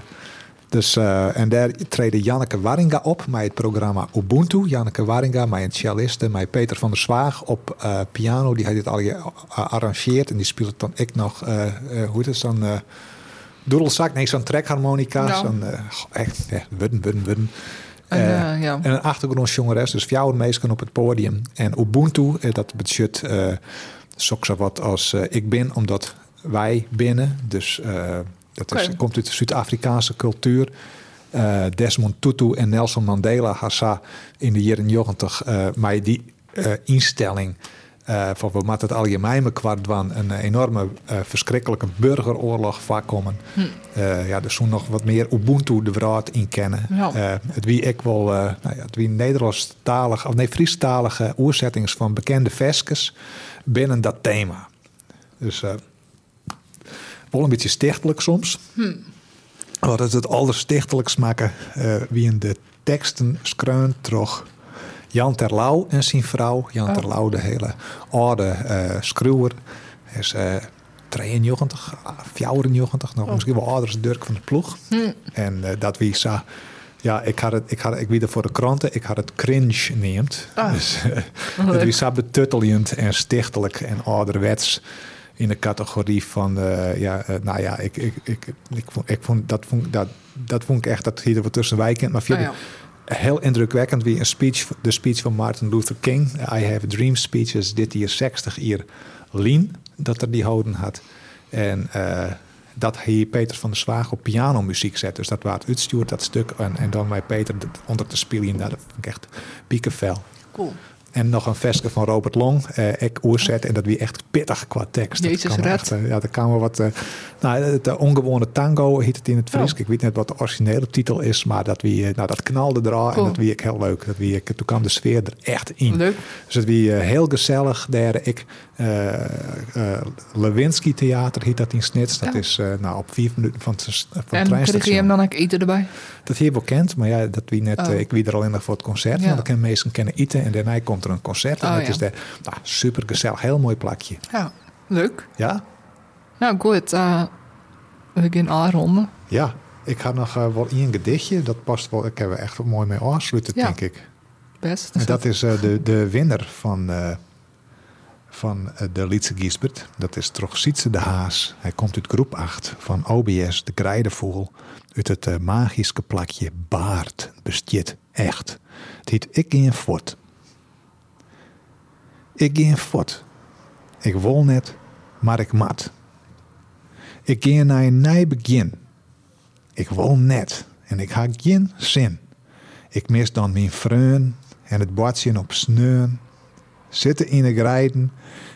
dus, eh, en daar treden Janneke Waringa op met het programma Ubuntu. Janneke Waringa, mijn celliste, met Peter van der Zwaag op eh, piano. Die heeft dit al gearrangeerd en die speelt dan ik nog, hoe heet het dan? doedelzak, nee, zo'n trekharmonica. Zo'n, echt, ja, wudden, wudden, wudden. En, eh, ja. en een dus vier meisjes op het podium. En Ubuntu, eh, dat betekent uh, zo wat als ik ben, omdat wij binnen. Dus Dat is, komt uit de Zuid-Afrikaanse cultuur. Desmond Tutu en Nelson Mandela hassa in de jaren 90 eh maar die instelling eh, van we moeten het algemeen kwart van een enorme eh, verschrikkelijke burgeroorlog voorkomen. Eh, ja, er zo'n nog wat meer Ubuntu de wereld in kennen. Ja. Eh, het wie ik wel, nou ja, het wie Nederlandstalige of nee Friestalige oerzettings van bekende veskes binnen dat thema. Dus wel een beetje stichtelijk soms. Wat het het allerstichtelijkst maken wie in de teksten skreun terug. Jan Terlouw en zijn vrouw. Jan Oh. Terlouw, de hele oude schreeuwer. Hij is eh 93, ah, 94, nog misschien wel ouder als Dirk van de Ploeg. En eh, dat wie sa, ja, ik had het, ik had, ik wie er voor de kranten, ik had het cringe neemt. Ah. (laughs) Dus eh, het wie sa betuttelend en stichtelijk en ouderwets in de categorie van, ja, nou ja, ik, ik, ik, ik, vond, ik vond, dat, vond, dat, dat vond ik echt, dat hier er wat tussen wijkend. Maar Oh, verder, ja. Heel indrukwekkend wie een speech, de speech van Martin Luther King, I Have a Dream speeches, dit hier 60 hier Lien, dat er die houden had. En eh, dat hij Peter van der Zwaag op pianomuziek zet. Dus dat waar het dat stuk. En, en dan bij Peter onder te spelen. Dat vond ik echt piekenvel. Cool. En nog een veske van Robert Long, eh, ik oerzet. En dat wie echt pittig qua tekst. Dat Jezus, kan red. echt, eh, ja, dat kan wel wat... eh, nou, het eh, ongewone tango heet het in het Fries. Oh. Ik weet niet wat de originele titel is. Maar dat, wie, eh, nou, dat knalde er al. En dat wie ik heel leuk. Dat wie ik, toen kwam de sfeer er echt in. Leuk. Dus het wie eh, heel gezellig. Daar ik eh eh, Lewinsky Theater heet dat in Snits. Dat Ja. is eh, nou, op vier minuten van het, van het En kreeg je hem dan ook eten erbij? Dat hier wel kent, maar ja, dat wie net, Oh. eh, ik wie er alleen nog voor het concert. Ja. Want dan mensen kennen eten en daarna komt er een concert. En Oh, het ja. is de, nou, super gezellig, heel mooi plakje. Ja, leuk. Ja? Nou, goed. eh we gaan aanronden. Ja. Ik ga nog eh, wel één gedichtje. Dat past wel, ik heb er echt mooi mee afsluiten, Ja. denk ik. Best. En dat is de, de winnaar van, van eh, de Lietse Giesbert. Dat is toch Sietse de Haas. Hij komt uit groep 8 van OBS, de Grijdevoel. Uit het eh, magische plakje Baard. Bestjit, echt. Het heet Ik in Fort. Ik in Fort. Ik wil net, maar ik mat. Ik ga naar een nieuw begin. Ik wil net en ik ha geen zin. Ik mis dan mijn vreun en het bordje op sneun. Zitten in de grijden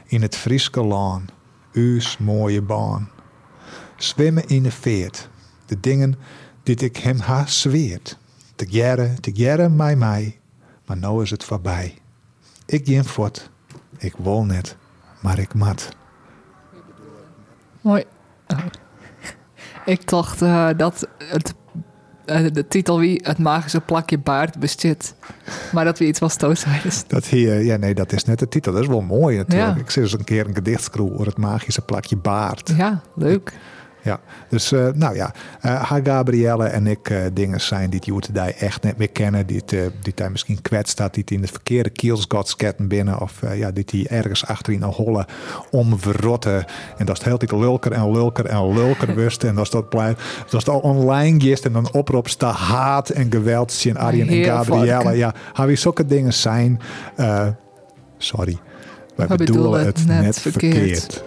in het Frieske laan. U's mooie baan. Zwemmen in de veert. De dingen die ik hem ha zweert. Te jaren, te jaren mij mij. Maar nou is het voorbij. Ik ging voort. Ik wil net, maar ik mat. Mooi. Ik dacht eh, dat het, de titel wie het magische plakje baard bestaat. Maar dat we iets was tooswijders. Dat hier, ja nee, dat is net de titel. Dat is wel mooi natuurlijk. Ja. Ik zit eens een keer een gedichtskroeg over het magische plakje baard. Ja, leuk. Ja, dus eh, nou ja, eh haar Gabrielle en ik eh, dingen zijn die die echt net meer kennen. Die het, eh, die hij misschien kwetst dat, die het in de verkeerde kielsgodsketten binnen. Of eh, ja, die die ergens achterin een holle omverrotten. En dat is de hele tijd lulker en lulker en lulker (laughs) wist. En dat is dat blij, dat is dat online gist en dan oproept sta haat en geweld zien Arjen en Heel Gabrielle. Ja, haar wie zulke dingen zijn. eh, sorry, wij We bedoelen bedoelen het het net net verkeerd. verkeerd.